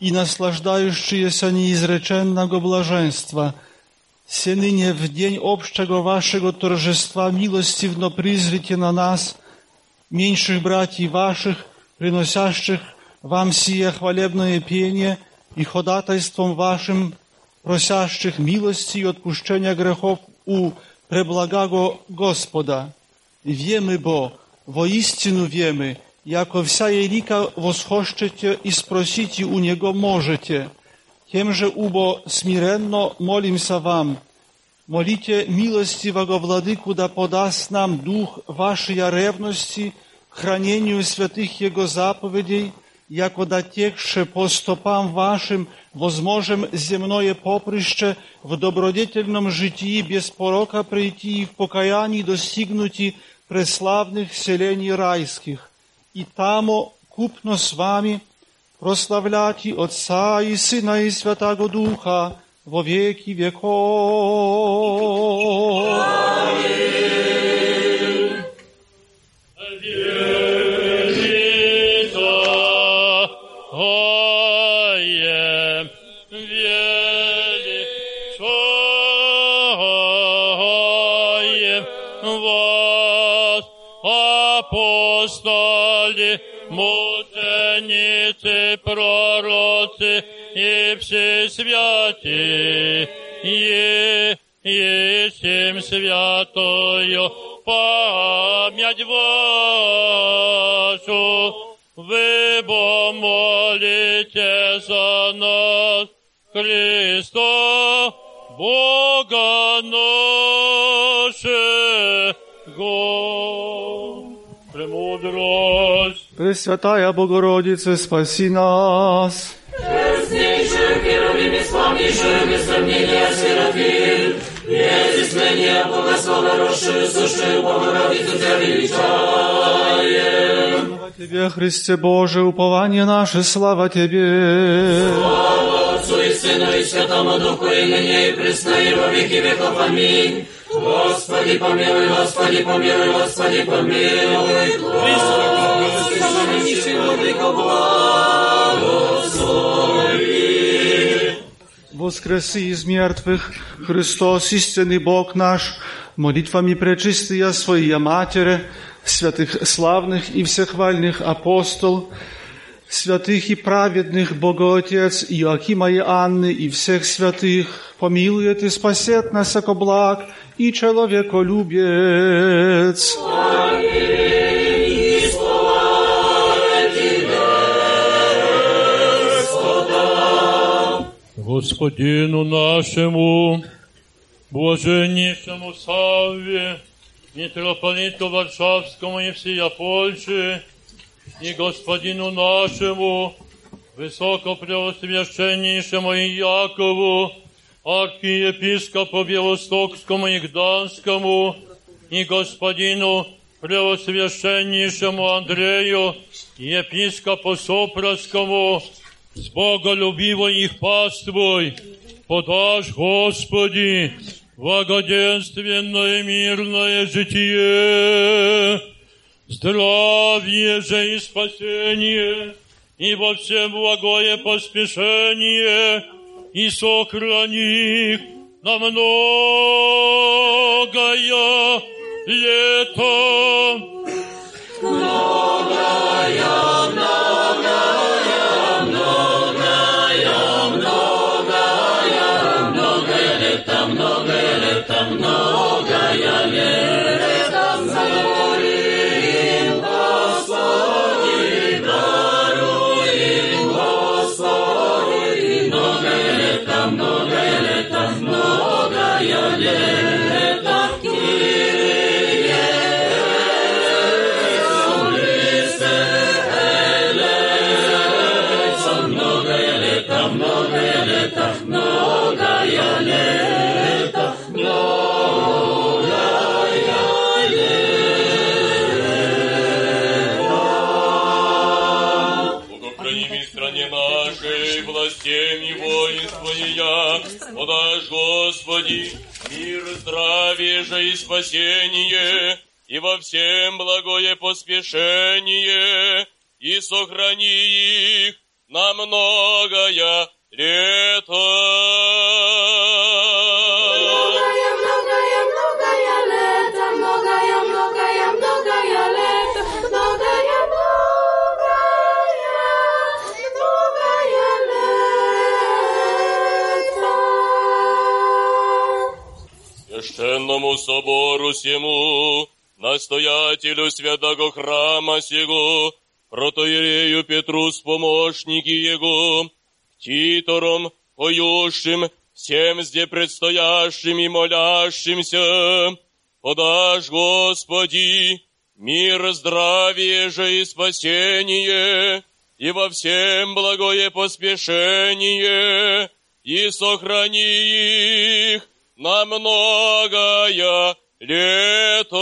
[SPEAKER 8] и наслаждающиеся неизреченного блаженства, все ныне в день общего вашего торжества милостивно призрите на нас, меньших братьев ваших, приносящих вам сие хвалебное пение и ходатайством вашим просящих милости и отпущения грехов у преблагаго Господа. Wiemy, bo woistину wiemy, jako wся jelika восхощете и спросите у Него можете. Тем же убо смиренно молимся вам. Молите милостивого Владыку да подаст нам дух вашей ревности к хранению святых Его заповедей, яко дотекше по стопам вашим возможем земное поприще в добродетельном житии без порока прийти и в покаянии достигнути преславных селений райских. И тамо купно с вами прославляти Отца и Сына и Святаго Духа во веки веков.
[SPEAKER 2] Великое, мученицы, пророцы и все святые, есим святою память вашу, вы бо молите за нас, Христа, Бога нашего. Премудрость.
[SPEAKER 8] Пресвятая Богородица, спаси нас.
[SPEAKER 9] Преснейшую Херувим, славнейшую, без сомнения, Серафим, Богослова, росшую, сущую Богородицу, Тебя величаем.
[SPEAKER 8] Тебе, Христе Боже, упование наше, слава Тебе.
[SPEAKER 9] Слава Отцу и Сыну и Святому Духу, и ныне и пресно, и во веки веков. Аминь. Господи, помилуй, Господи, помилуй, Господи, помилуй. Господи, помилуй, Владыко, благослови.
[SPEAKER 8] воскреси из мертвых, Христос, истинный Бог наш, молитвами пречистия Своя Матери, святых славных и всехвальных апостол, святых и праведных Боготец Иоакима и Анны и всех святых, помилует и спасет нас, яко благ и человеколюбец.
[SPEAKER 2] Господину нашему, блаженнейшему Савве, митрополиту Варшавскому и всея Польши, и господину нашему, высокопреосвященнейшему Якову, архиепископу Белостокскому и Гданскому, и господину преосвященнейшему Андрею, епископу Сопровскому, с боголюбивой их паствой, подашь, Господи, благоденственное мирное житие, здравие же и спасение, и во всем благое поспешение, и сохрани их на многое лето.
[SPEAKER 4] Богохраними Спасение, и во всем благое поспешение, и сохрани их на многое настоятелю святого храма сего, протоиерею Петру с помощники его, титором, поющим, всем зде предстоящим и молящимся, подашь, Господи, мир, здравие же и спасение, и во всем благое поспешение, и сохрани их на многое лето.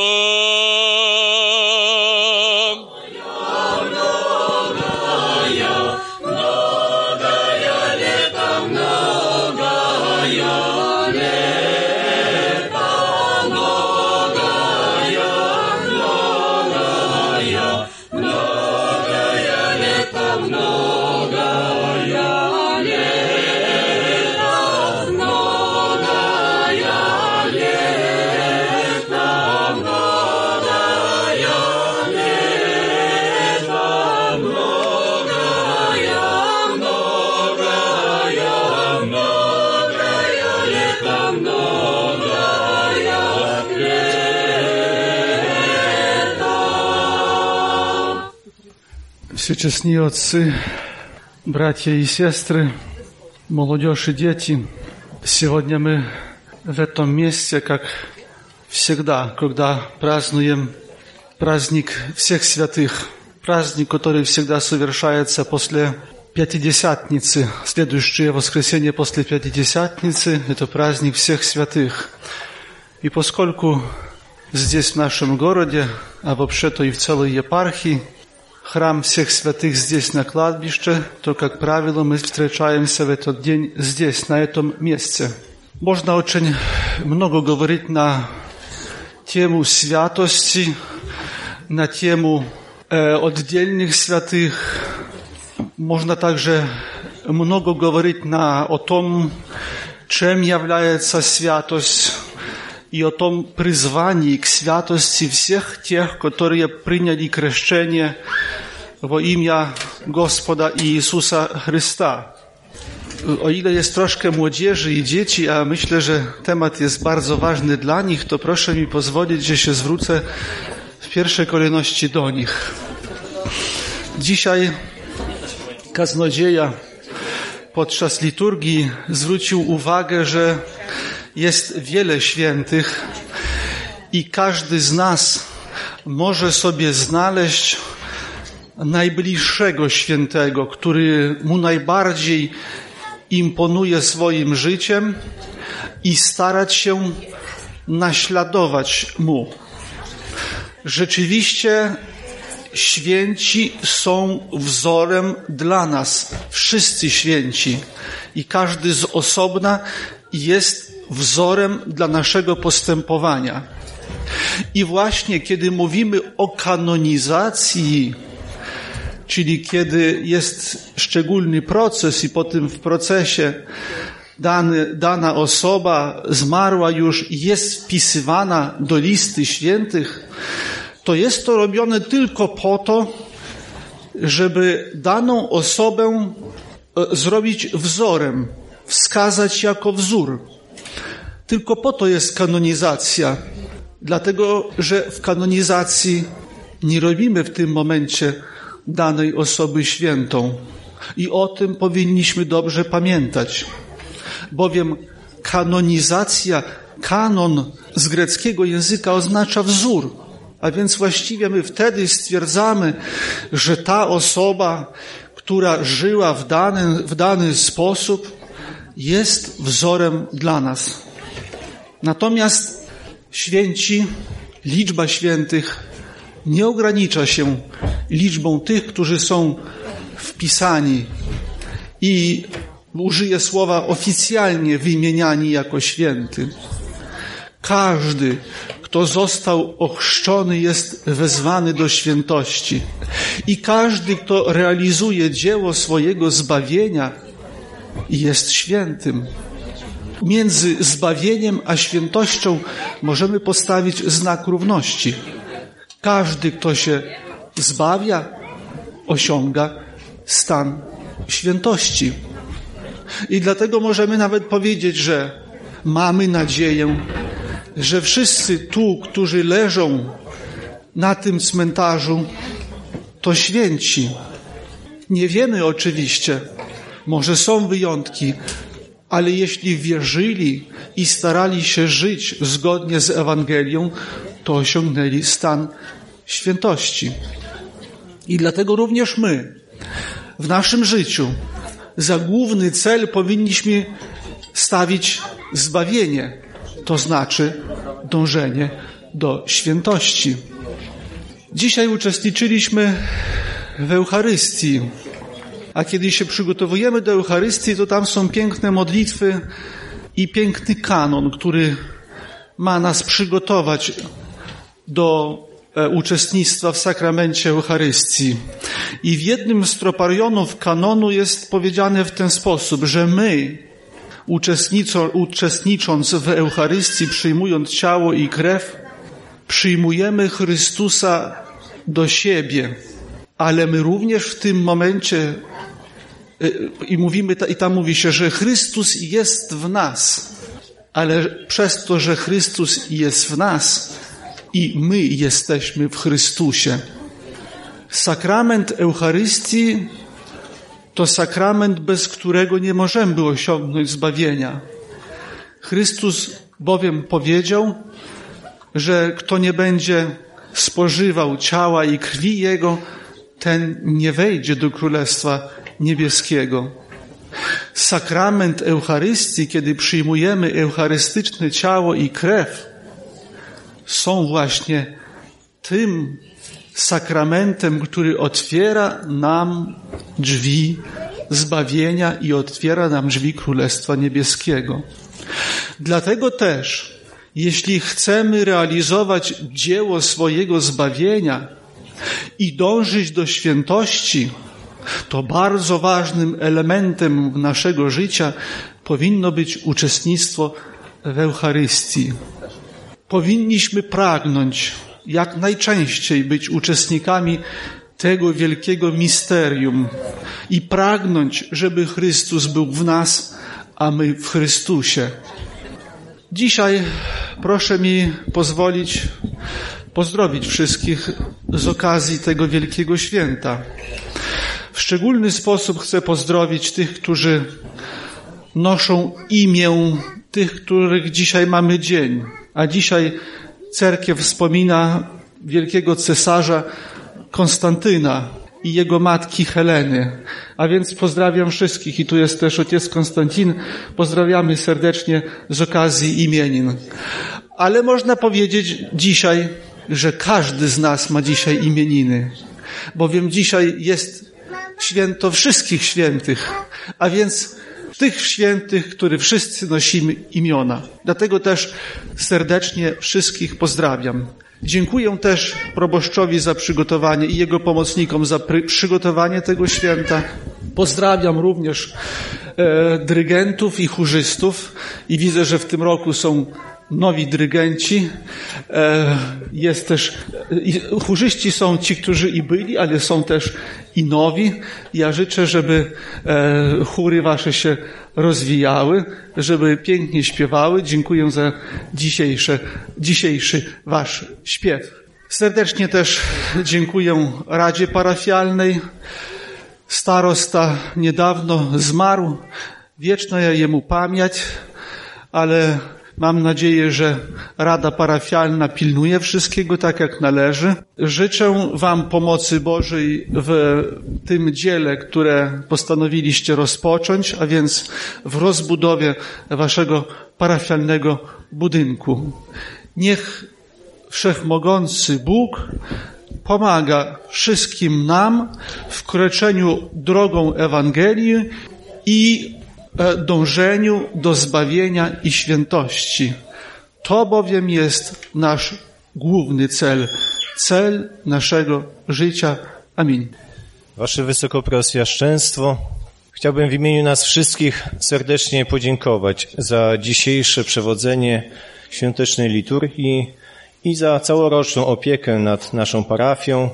[SPEAKER 8] Всечестные отцы, братья и сестры, молодежь и дети, сегодня мы в этом месте, как всегда, когда празднуем праздник всех святых, праздник, который всегда совершается после Пятидесятницы, следующее воскресенье после Пятидесятницы, это праздник всех святых. И поскольку здесь, в нашем городе, а вообще-то и в целой епархии, храм всех святых здесь на кладбище, то, как правило, мы встречаемся в этот день здесь, на этом месте. Можно очень много говорить на тему святости, на тему э, отдельных святых. Можно также много говорить на, о том, чем является святость, и о том призвании к святости всех тех, которые приняли крещение во имя Господа Иисуса Chrysta. O ile jest troszkę młodzieży i dzieci, a myślę, że temat jest bardzo ważny dla nich, to proszę mi pozwolić, że się zwrócę w pierwszej kolejności do nich. Dzisiaj kaznodzieja podczas liturgii zwrócił uwagę, że jest wiele świętych i każdy z nas może sobie znaleźć najbliższego świętego, który mu najbardziej imponuje swoim życiem i starać się naśladować mu. Rzeczywiście święci są wzorem dla nas, wszyscy święci i każdy z osobna jest wzorem dla naszego postępowania. I właśnie kiedy mówimy o kanonizacji, czyli kiedy jest szczególny proces i po tym w procesie dany, dana osoba zmarła już i jest wpisywana do listy świętych, to jest to robione tylko po to, żeby daną osobę e, zrobić wzorem, wskazać jako wzór. Tylko po to jest kanonizacja. Dlatego, że w kanonizacji nie robimy w tym momencie danej osoby świętą. I o tym powinniśmy dobrze pamiętać. Bowiem kanonizacja, kanon z greckiego języka oznacza wzór. A więc właściwie my wtedy stwierdzamy, że ta osoba, która żyła w dany, w dany sposób, jest wzorem dla nas. Natomiast święci, liczba świętych nie ogranicza się liczbą tych, którzy są wpisani i użyję słowa oficjalnie wymieniani jako święty. Każdy, kto został ochrzczony, jest wezwany do świętości. I każdy, kto realizuje dzieło swojego zbawienia, jest świętym. Między zbawieniem a świętością możemy postawić znak równości. Każdy, kto się zbawia, osiąga stan świętości. I dlatego możemy nawet powiedzieć, że mamy nadzieję, że wszyscy tu, którzy leżą na tym cmentarzu, to święci. Nie wiemy oczywiście, może są wyjątki, ale jeśli wierzyli i starali się żyć zgodnie z Ewangelią, to osiągnęli stan świętości. I dlatego również my w naszym życiu za główny cel powinniśmy stawić zbawienie, to znaczy dążenie do świętości. Dzisiaj uczestniczyliśmy w Eucharystii, a kiedy się przygotowujemy do Eucharystii, to tam są piękne modlitwy i piękny kanon, który ma nas przygotować do e, uczestnictwa w sakramencie Eucharystii. I w jednym z troparionów kanonu jest powiedziane w ten sposób, że my, uczestnicząc w Eucharystii, przyjmując ciało i krew, przyjmujemy Chrystusa do siebie, ale my również w tym momencie i mówimy, i tam mówi się, że Chrystus jest w nas, ale przez to, że Chrystus jest w nas i my jesteśmy w Chrystusie. Sakrament Eucharystii to sakrament, bez którego nie możemy osiągnąć zbawienia. Chrystus bowiem powiedział, że kto nie będzie spożywał ciała i krwi Jego, ten nie wejdzie do Królestwa Niebieskiego. Sakrament Eucharystii, kiedy przyjmujemy eucharystyczne ciało i krew, są właśnie tym sakramentem, który otwiera nam drzwi zbawienia i otwiera nam drzwi Królestwa Niebieskiego. Dlatego też, jeśli chcemy realizować dzieło swojego zbawienia i dążyć do świętości, to bardzo ważnym elementem naszego życia powinno być uczestnictwo w Eucharystii. Powinniśmy pragnąć jak najczęściej być uczestnikami tego wielkiego misterium i pragnąć, żeby Chrystus był w nas, a my w Chrystusie. Dzisiaj proszę mi pozwolić pozdrowić wszystkich z okazji tego wielkiego święta. W szczególny sposób chcę pozdrowić tych, którzy noszą imię tych, których dzisiaj mamy dzień. A dzisiaj cerkiew wspomina wielkiego cesarza Konstantyna i jego matki Heleny. A więc pozdrawiam wszystkich i tu jest też ojciec Konstantin. Pozdrawiamy serdecznie z okazji imienin. Ale można powiedzieć dzisiaj, że każdy z nas ma dzisiaj imieniny, bowiem dzisiaj jest święto wszystkich świętych, a więc tych świętych, który wszyscy nosimy imiona. Dlatego też serdecznie wszystkich pozdrawiam. Dziękuję też proboszczowi za przygotowanie i jego pomocnikom za przygotowanie tego święta. Pozdrawiam również e, dyrygentów i chórzystów i widzę, że w tym roku są nowi dyrygenci. E, jest też, chórzyści są ci, którzy i byli, ale są też i nowi. Ja życzę, żeby e, chóry wasze się rozwijały, żeby pięknie śpiewały. Dziękuję za dzisiejsze, dzisiejszy wasz śpiew. Serdecznie też dziękuję Radzie Parafialnej. Starosta niedawno zmarł. Wieczna jemu pamięć, ale Mam nadzieję, że Rada Parafialna pilnuje wszystkiego tak, jak należy. Życzę Wam pomocy Bożej w tym dziele, które postanowiliście rozpocząć, a więc w rozbudowie Waszego parafialnego budynku. Niech Wszechmogący Bóg pomaga wszystkim nam w kroczeniu drogą Ewangelii i dążeniu do zbawienia i świętości. To bowiem jest nasz główny cel, cel naszego życia. Amin.
[SPEAKER 12] Wasze Wysokopreosjaszczeństwo, chciałbym w imieniu nas wszystkich serdecznie podziękować za dzisiejsze przewodzenie świątecznej liturgii i za całoroczną opiekę nad naszą parafią,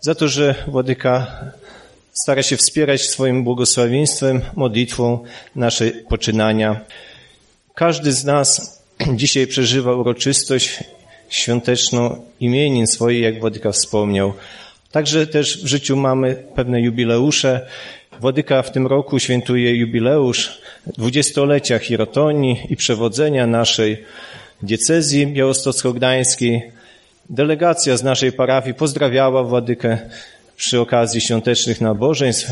[SPEAKER 12] za to, że Władyka stara się wspierać swoim błogosławieństwem, modlitwą nasze poczynania. Każdy z nas dzisiaj przeżywa uroczystość świąteczną imienin swojej, jak Władyka wspomniał. Także też w życiu mamy pewne jubileusze. Władyka w tym roku świętuje jubileusz dwudziestolecia Hirotonii i przewodzenia naszej diecezji białostocko-gdańskiej. Delegacja z naszej parafii pozdrawiała Władykę przy okazji świątecznych nabożeństw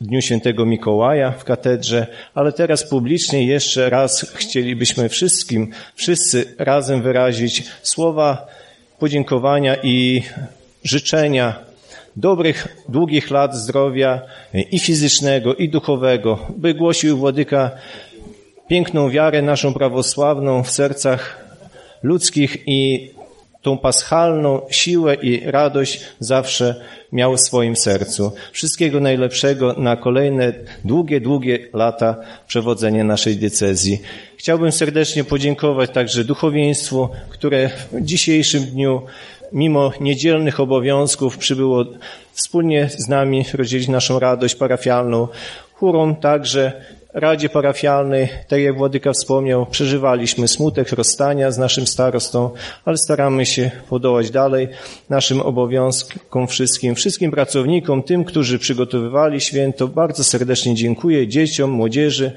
[SPEAKER 12] w Dniu Świętego Mikołaja w katedrze, ale teraz publicznie jeszcze raz chcielibyśmy wszystkim, wszyscy razem wyrazić słowa podziękowania i życzenia dobrych, długich lat zdrowia i fizycznego, i duchowego, by głosił Władyka piękną wiarę naszą prawosławną w sercach ludzkich i tą paschalną siłę i radość zawsze miał w swoim sercu. Wszystkiego najlepszego na kolejne długie, długie lata przewodzenia naszej diecezji. Chciałbym serdecznie podziękować także duchowieństwu, które w dzisiejszym dniu mimo niedzielnych obowiązków przybyło wspólnie z nami rozdzielić naszą radość parafialną. Chórom także Radzie Parafialnej, tak jak Władyka wspomniał, przeżywaliśmy smutek rozstania z naszym starostą, ale staramy się podołać dalej naszym obowiązkom wszystkim, wszystkim pracownikom, tym, którzy przygotowywali święto. Bardzo serdecznie dziękuję dzieciom, młodzieży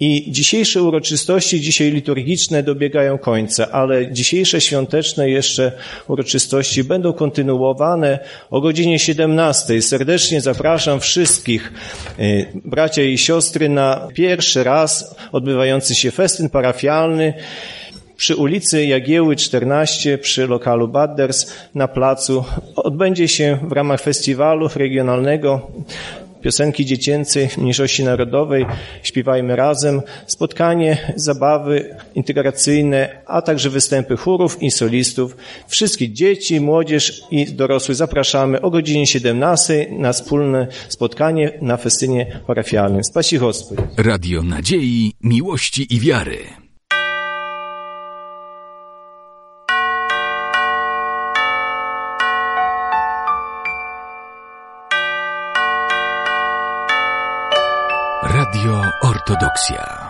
[SPEAKER 12] i dzisiejsze uroczystości, dzisiaj liturgiczne dobiegają końca, ale dzisiejsze świąteczne jeszcze uroczystości będą kontynuowane o godzinie 17. Serdecznie zapraszam wszystkich y, bracia i siostry na pierwszy raz odbywający się festyn parafialny przy ulicy Jagieły 14 przy lokalu Badders na placu. Odbędzie się w ramach festiwalu regionalnego piosenki dziecięcej mniejszości narodowej, śpiewajmy razem, spotkanie, zabawy integracyjne, a także występy chórów i solistów. Wszystkich dzieci, młodzież i dorosłych zapraszamy o godzinie 17 na wspólne spotkanie na festynie parafialnym. Spasi Hospód.
[SPEAKER 18] Radio Nadziei, Miłości i Wiary. Ortodoksja.